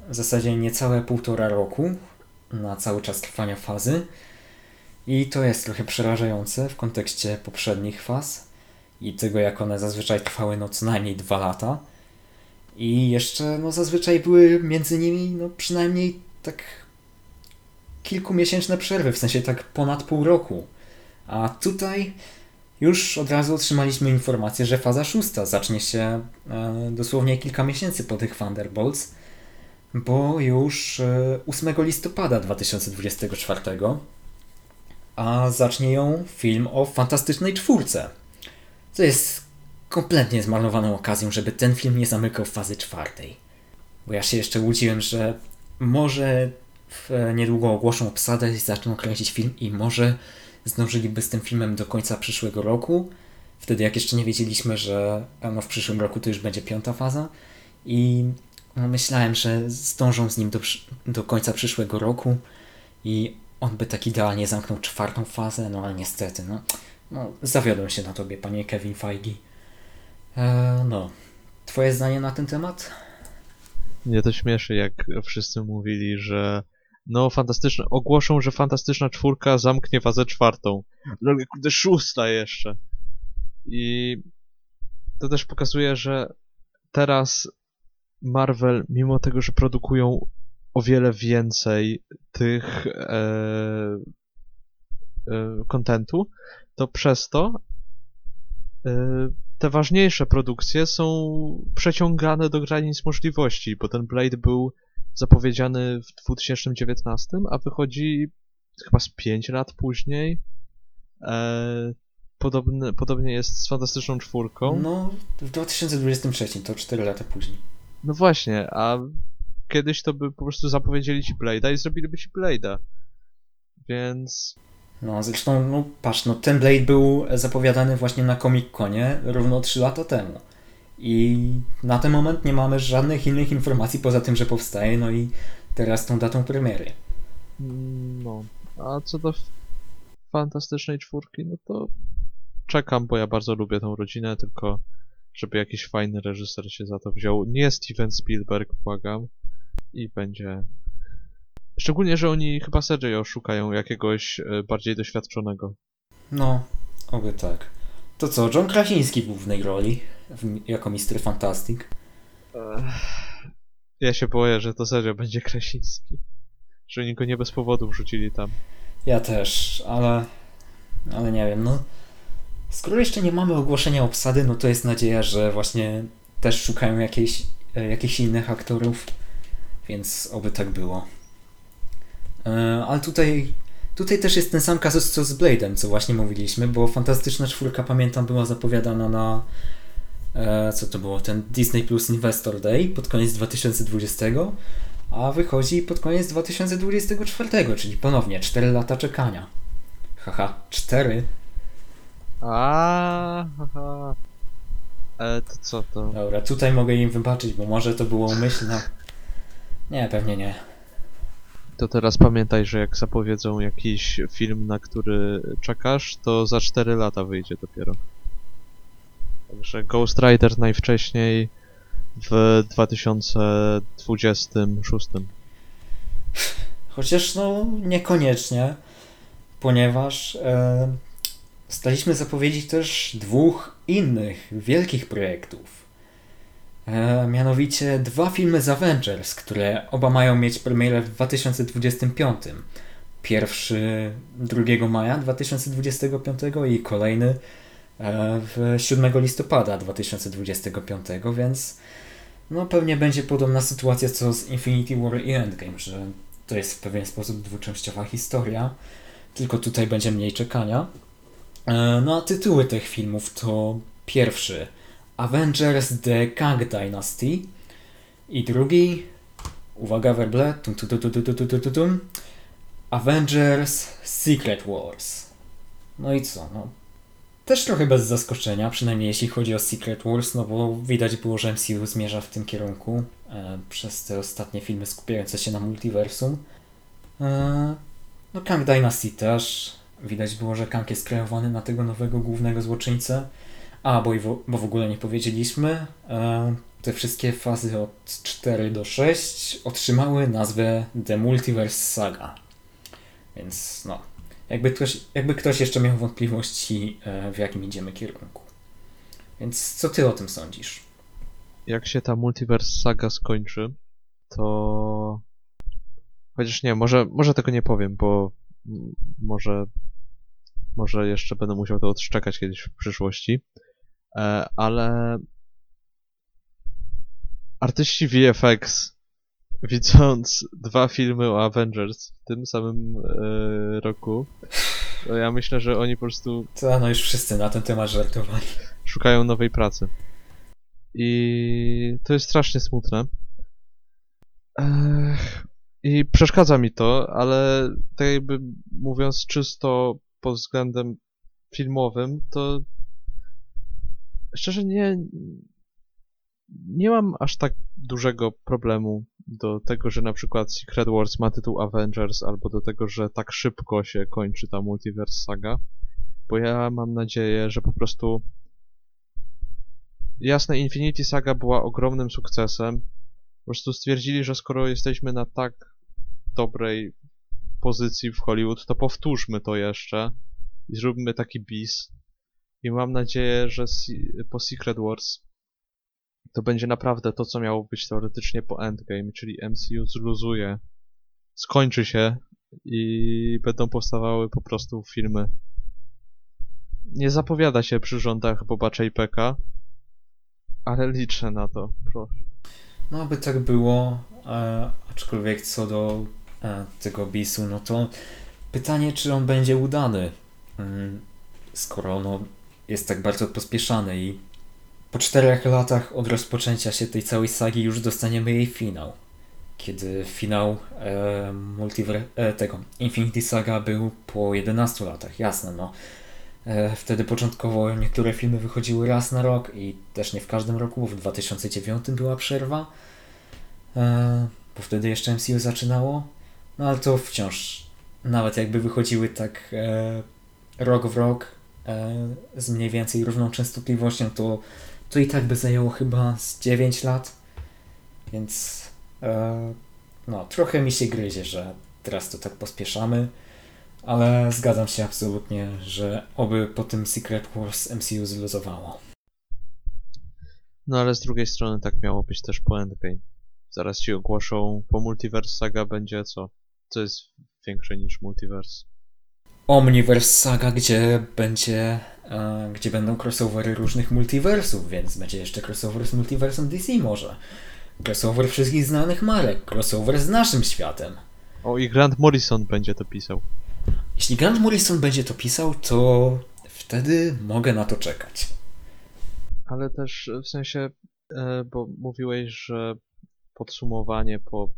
w zasadzie niecałe półtora roku na cały czas trwania fazy. I to jest trochę przerażające w kontekście poprzednich faz i tego, jak one zazwyczaj trwały no co najmniej dwa lata. I jeszcze no zazwyczaj były między nimi no przynajmniej tak kilkumiesięczne przerwy, w sensie tak ponad pół roku. A tutaj już od razu otrzymaliśmy informację, że faza szósta zacznie się e, dosłownie kilka miesięcy po tych Thunderbolts, bo już e, 8 listopada 2024, a zacznie ją film o fantastycznej czwórce. Co jest kompletnie zmarnowaną okazją, żeby ten film nie zamykał fazy czwartej. Bo ja się jeszcze łudziłem, że może w, niedługo ogłoszą obsadę i zaczną kręcić film i może zdążyliby z tym filmem do końca przyszłego roku. Wtedy jak jeszcze nie wiedzieliśmy, że no, w przyszłym roku to już będzie piąta faza i no, myślałem, że zdążą z nim do, do końca przyszłego roku i on by tak idealnie zamknął czwartą fazę, no ale niestety, no, no zawiodłem się na tobie, panie Kevin Feige. Eee, no, twoje zdanie na ten temat? Mnie to śmieszy, jak wszyscy mówili, że no fantastyczne, ogłoszą, że fantastyczna czwórka zamknie fazę czwartą. No kurde, szósta jeszcze. I to też pokazuje, że teraz Marvel, mimo tego, że produkują o wiele więcej tych kontentu, e, e, to przez to e, te ważniejsze produkcje są przeciągane do granic możliwości, bo ten Blade był zapowiedziany w 2019, a wychodzi chyba z 5 lat później. E, podobne, podobnie jest z Fantastyczną Czwórką. No, w 2023, to 4 lata później. No właśnie, a kiedyś to by po prostu zapowiedzieli ci Blade'a i zrobiliby ci Blade'a. Więc... No, zresztą, no patrz, no ten Blade był zapowiadany właśnie na Comic-Conie równo 3 lata temu. I na ten moment nie mamy żadnych innych informacji poza tym, że powstaje, no i teraz tą datą premiery. No, a co do fantastycznej czwórki, no to czekam, bo ja bardzo lubię tą rodzinę, tylko żeby jakiś fajny reżyser się za to wziął. Nie Steven Spielberg, błagam. I będzie... Szczególnie, że oni chyba serio szukają jakiegoś e, bardziej doświadczonego. No, oby tak. To co, John Krasiński był w tej roli? jako Mr. Fantastic. Ja się boję, że to serio będzie Krasiński. Że oni go nie bez powodu wrzucili tam. Ja też, ale... Ale nie wiem, no... Skoro jeszcze nie mamy ogłoszenia obsady, no to jest nadzieja, że właśnie też szukają jakiejś, e, jakichś innych aktorów, więc oby tak było. E, ale tutaj, tutaj też jest ten sam kazus co z Blade'em, co właśnie mówiliśmy, bo Fantastyczna Czwórka, pamiętam, była zapowiadana na E, co to było, ten Disney Plus Investor Day pod koniec 2020, a wychodzi pod koniec 2024, czyli ponownie 4 lata czekania. Haha, 4. A, haha. E, to co to? Dobra, tutaj mogę im wybaczyć, bo może to było umyślne. Nie, pewnie nie. To teraz pamiętaj, że jak zapowiedzą jakiś film, na który czekasz, to za 4 lata wyjdzie dopiero. Także Ghost Rider najwcześniej w 2026. Chociaż no niekoniecznie, ponieważ e, staliśmy zapowiedzieć też dwóch innych wielkich projektów. E, mianowicie dwa filmy z Avengers, które oba mają mieć premierę w 2025. Pierwszy 2 maja 2025 i kolejny E, w 7 listopada 2025, więc no pewnie będzie podobna sytuacja co z Infinity War i Endgame, że to jest w pewien sposób dwuczęściowa historia, tylko tutaj będzie mniej czekania. E, no a tytuły tych filmów to pierwszy Avengers The Kang Dynasty i drugi, uwaga werble, tum, tum, tum, tum, tum, tum, tum, Avengers Secret Wars. No i co? No, też trochę bez zaskoczenia, przynajmniej jeśli chodzi o Secret Wars, no bo widać było, że MCU zmierza w tym kierunku e, przez te ostatnie filmy skupiające się na multiversum. E, no Kang Dynasty też. Widać było, że Kang jest kreowany na tego nowego głównego złoczyńcę. A, bo, w, bo w ogóle nie powiedzieliśmy, e, te wszystkie fazy od 4 do 6 otrzymały nazwę The Multiverse Saga. Więc no, jakby ktoś, jakby ktoś jeszcze miał wątpliwości, e, w jakim idziemy kierunku. Więc co ty o tym sądzisz? Jak się ta Multiverse Saga skończy, to... Chociaż nie, może, może tego nie powiem, bo może, może jeszcze będę musiał to odszczekać kiedyś w przyszłości. E, ale artyści VFX widząc dwa filmy o Avengers w tym samym e, roku, to ja myślę, że oni po prostu To no już wszyscy na ten temat żartowali. szukają nowej pracy. I to jest strasznie smutne. Ech, I przeszkadza mi to, ale tak jakby mówiąc czysto pod względem filmowym, to szczerze nie, nie mam aż tak dużego problemu do tego, że na przykład Secret Wars ma tytuł Avengers, albo do tego, że tak szybko się kończy ta Multiverse Saga, bo ja mam nadzieję, że po prostu jasne, Infinity Saga była ogromnym sukcesem, po prostu stwierdzili, że skoro jesteśmy na tak dobrej pozycji w Hollywood, to powtórzmy to jeszcze i zróbmy taki bis. I mam nadzieję, że po Secret Wars to będzie naprawdę to, co miało być teoretycznie po Endgame, czyli MCU zluzuje, skończy się i będą powstawały po prostu filmy. Nie zapowiada się przy rządach Boba Chapeka, ale liczę na to, proszę. No, by tak było, e, aczkolwiek co do e, tego bisu, no to pytanie, czy on będzie udany, mm, skoro no, jest tak bardzo pospieszany i po czterech latach od rozpoczęcia się tej całej sagi już dostaniemy jej finał. Kiedy finał e, e, tego Infinity Saga był po 11 latach, jasne no. E, wtedy początkowo niektóre filmy wychodziły raz na rok i też nie w każdym roku, bo w 2009 była przerwa. E, bo wtedy jeszcze MCU zaczynało. No ale to wciąż, nawet jakby wychodziły tak e, rok w rok z mniej więcej równą częstotliwością, to to i tak by zajęło chyba z 9 lat. Więc e, no, trochę mi się gryzie, że teraz to tak pospieszamy, ale zgadzam się absolutnie, że oby po tym Secret Wars MCU zluzowało. No ale z drugiej strony tak miało być też po Endgame. Zaraz ci ogłoszą, po Multiverse Saga będzie co? Co jest większe niż Multiverse? Omniverse Saga, gdzie będzie gdzie będą crossovery różnych multiversów, więc będzie jeszcze crossover z multiversem DC może. Crossover wszystkich znanych marek, crossover z naszym światem. O, i Grant Morrison będzie to pisał. Jeśli Grant Morrison będzie to pisał, to wtedy mogę na to czekać. Ale też w sensie, e, bo mówiłeś, że podsumowanie po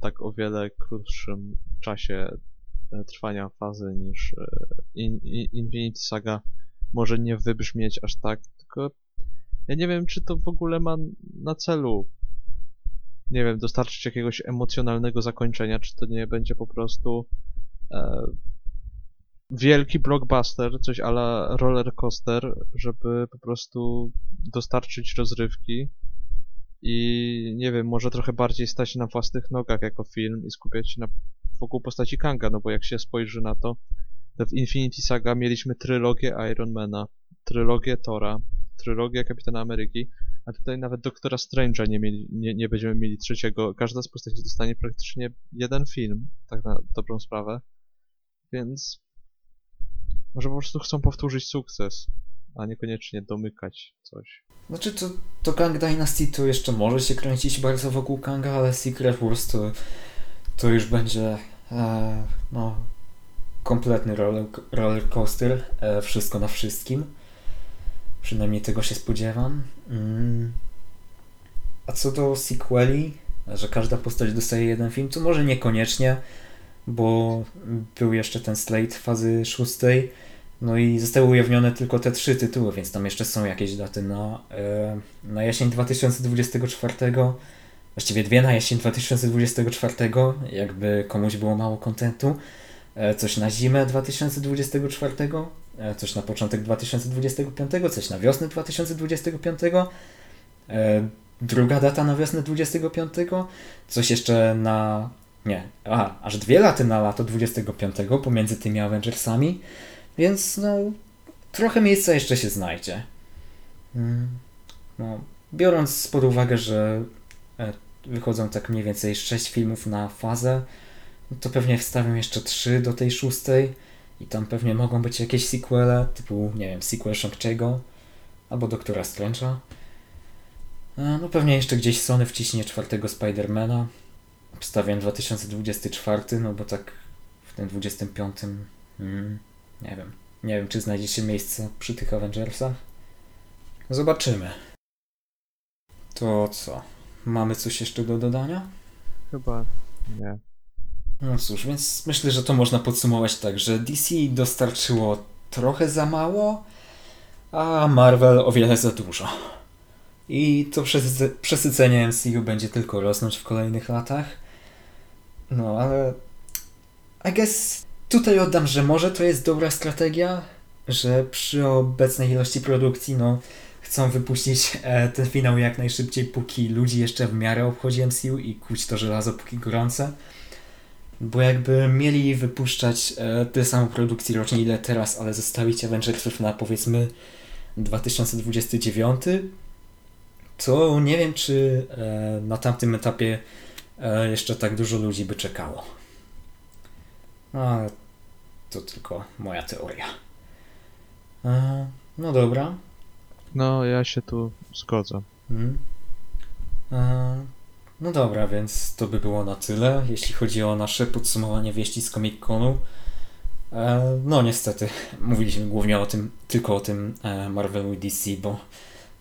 tak o wiele krótszym czasie e, trwania fazy niż e, Infinity Saga może nie wybrzmieć aż tak, tylko ja nie wiem, czy to w ogóle ma na celu, nie wiem, dostarczyć jakiegoś emocjonalnego zakończenia, czy to nie będzie po prostu e, wielki blockbuster, coś ala roller coaster, żeby po prostu dostarczyć rozrywki i nie wiem, może trochę bardziej stać na własnych nogach jako film i skupiać się na wokół postaci Kanga, no bo jak się spojrzy na to, w Infinity Saga mieliśmy trylogię Ironmana, trylogię Tora, trylogię Kapitana Ameryki, a tutaj nawet Doktora Strange'a nie, mieli, nie, nie będziemy mieli trzeciego. Każda z postaci dostanie praktycznie jeden film, tak na dobrą sprawę. Więc może po prostu chcą powtórzyć sukces, a niekoniecznie domykać coś. Znaczy to, to Kang Dynasty to jeszcze może się kręcić bardzo wokół Kanga, ale Secret Wars to, to już będzie e, no, kompletny roller, roller coaster, e, wszystko na wszystkim. Przynajmniej tego się spodziewam. Mm. A co do sequeli, że każda postać dostaje jeden film, to może niekoniecznie, bo był jeszcze ten slate fazy szóstej, no i zostały ujawnione tylko te trzy tytuły, więc tam jeszcze są jakieś daty na, e, na jesień 2024. Właściwie dwie na jesień 2024, jakby komuś było mało kontentu. E, coś na zimę 2024, e, coś na początek 2025, coś na wiosnę 2025, druga data na wiosnę 25, coś jeszcze na. Nie, a, aż dwie laty na lato 25 pomiędzy tymi Avengersami. Więc no, trochę miejsca jeszcze się znajdzie. Mm, no, biorąc pod uwagę, że e, wychodzą tak mniej więcej 6 filmów na fazę, no to pewnie wstawię jeszcze 3 do tej szóstej i tam pewnie mogą być jakieś sequele, typu, nie wiem, sequel Shang-Chi'ego albo Doktora Strange'a. E, no pewnie jeszcze gdzieś Sony wciśnie czwartego Spidermana. Wstawiam 2024, no bo tak w tym 25 mm, nie wiem. Nie wiem, czy znajdzie się miejsce przy tych Avengersach. Zobaczymy. To co? Mamy coś jeszcze do dodania? Chyba nie. No cóż, więc myślę, że to można podsumować tak, że DC dostarczyło trochę za mało, a Marvel o wiele za dużo. I to przesycenie MCU będzie tylko rosnąć w kolejnych latach. No, ale I guess Tutaj oddam, że może to jest dobra strategia, że przy obecnej ilości produkcji, no, chcą wypuścić e, ten finał jak najszybciej, póki ludzi jeszcze w miarę obchodzi MCU i kuć to żelazo póki gorące. Bo jakby mieli wypuszczać e, tyle samo produkcji rocznie ile teraz, ale zostawić Avengersów na powiedzmy 2029, to nie wiem, czy e, na tamtym etapie e, jeszcze tak dużo ludzi by czekało. No, to tylko moja teoria. E, no dobra. No, ja się tu zgodzę. E, no dobra, więc to by było na tyle, jeśli chodzi o nasze podsumowanie wieści z Comic Conu. E, no niestety, mówiliśmy głównie o tym, tylko o tym e, Marvelu i DC, bo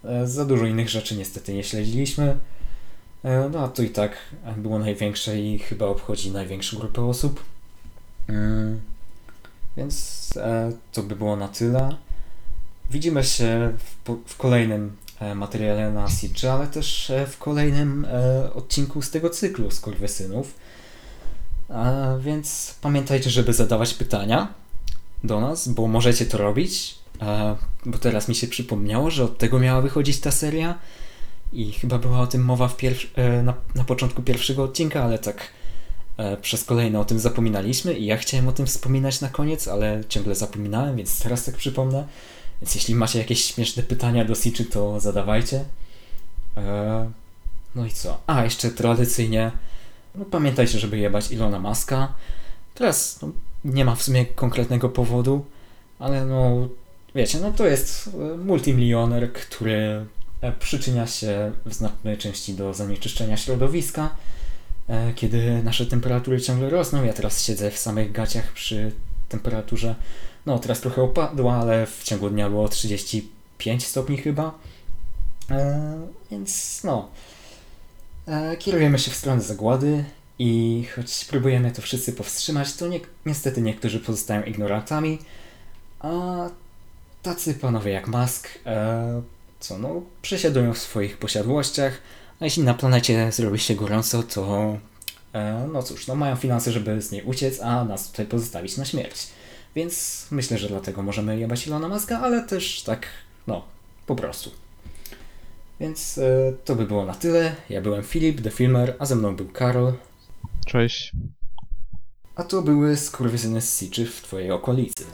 e, za dużo innych rzeczy niestety nie śledziliśmy. No a to i tak było największe i chyba obchodzi największą grupę osób. Mm. Więc to by było na tyle. Widzimy się w, w kolejnym e, materiale na Sitche, ale też e, w kolejnym e, odcinku z tego cyklu Skurwysynów. E, więc pamiętajcie, żeby zadawać pytania do nas, bo możecie to robić. Bo teraz mi się przypomniało, że od tego miała wychodzić ta seria. I chyba była o tym mowa w na, na początku pierwszego odcinka, ale tak przez kolejne o tym zapominaliśmy i ja chciałem o tym wspominać na koniec, ale ciągle zapominałem, więc teraz tak przypomnę. Więc jeśli macie jakieś śmieszne pytania do Siczy, to zadawajcie. E, no i co? A, jeszcze tradycyjnie no pamiętajcie, żeby jebać Ilona Maska. Teraz no, nie ma w sumie konkretnego powodu, ale no wiecie, no to jest e, multimilioner, który przyczynia się w znacznej części do zanieczyszczenia środowiska E, kiedy nasze temperatury ciągle rosną. Ja teraz siedzę w samych gaciach przy temperaturze, no teraz trochę opadła, ale w ciągu dnia było 35 stopni chyba. E, więc no, e, kierujemy się w stronę zagłady i choć próbujemy to wszyscy powstrzymać, to nie, niestety niektórzy pozostają ignorantami, a tacy panowie jak Musk, e, co no, przesiadują w swoich posiadłościach, a jeśli na planecie zrobi się gorąco, to e, no cóż, no mają finanse, żeby z niej uciec, a nas tutaj pozostawić na śmierć. Więc myślę, że dlatego możemy jebać Ilona Maska, ale też tak, no, po prostu. Więc e, to by było na tyle. Ja byłem Filip, The Filmer, a ze mną był Karol. Cześć. A to były skurwysyny z Siczy w twojej okolicy.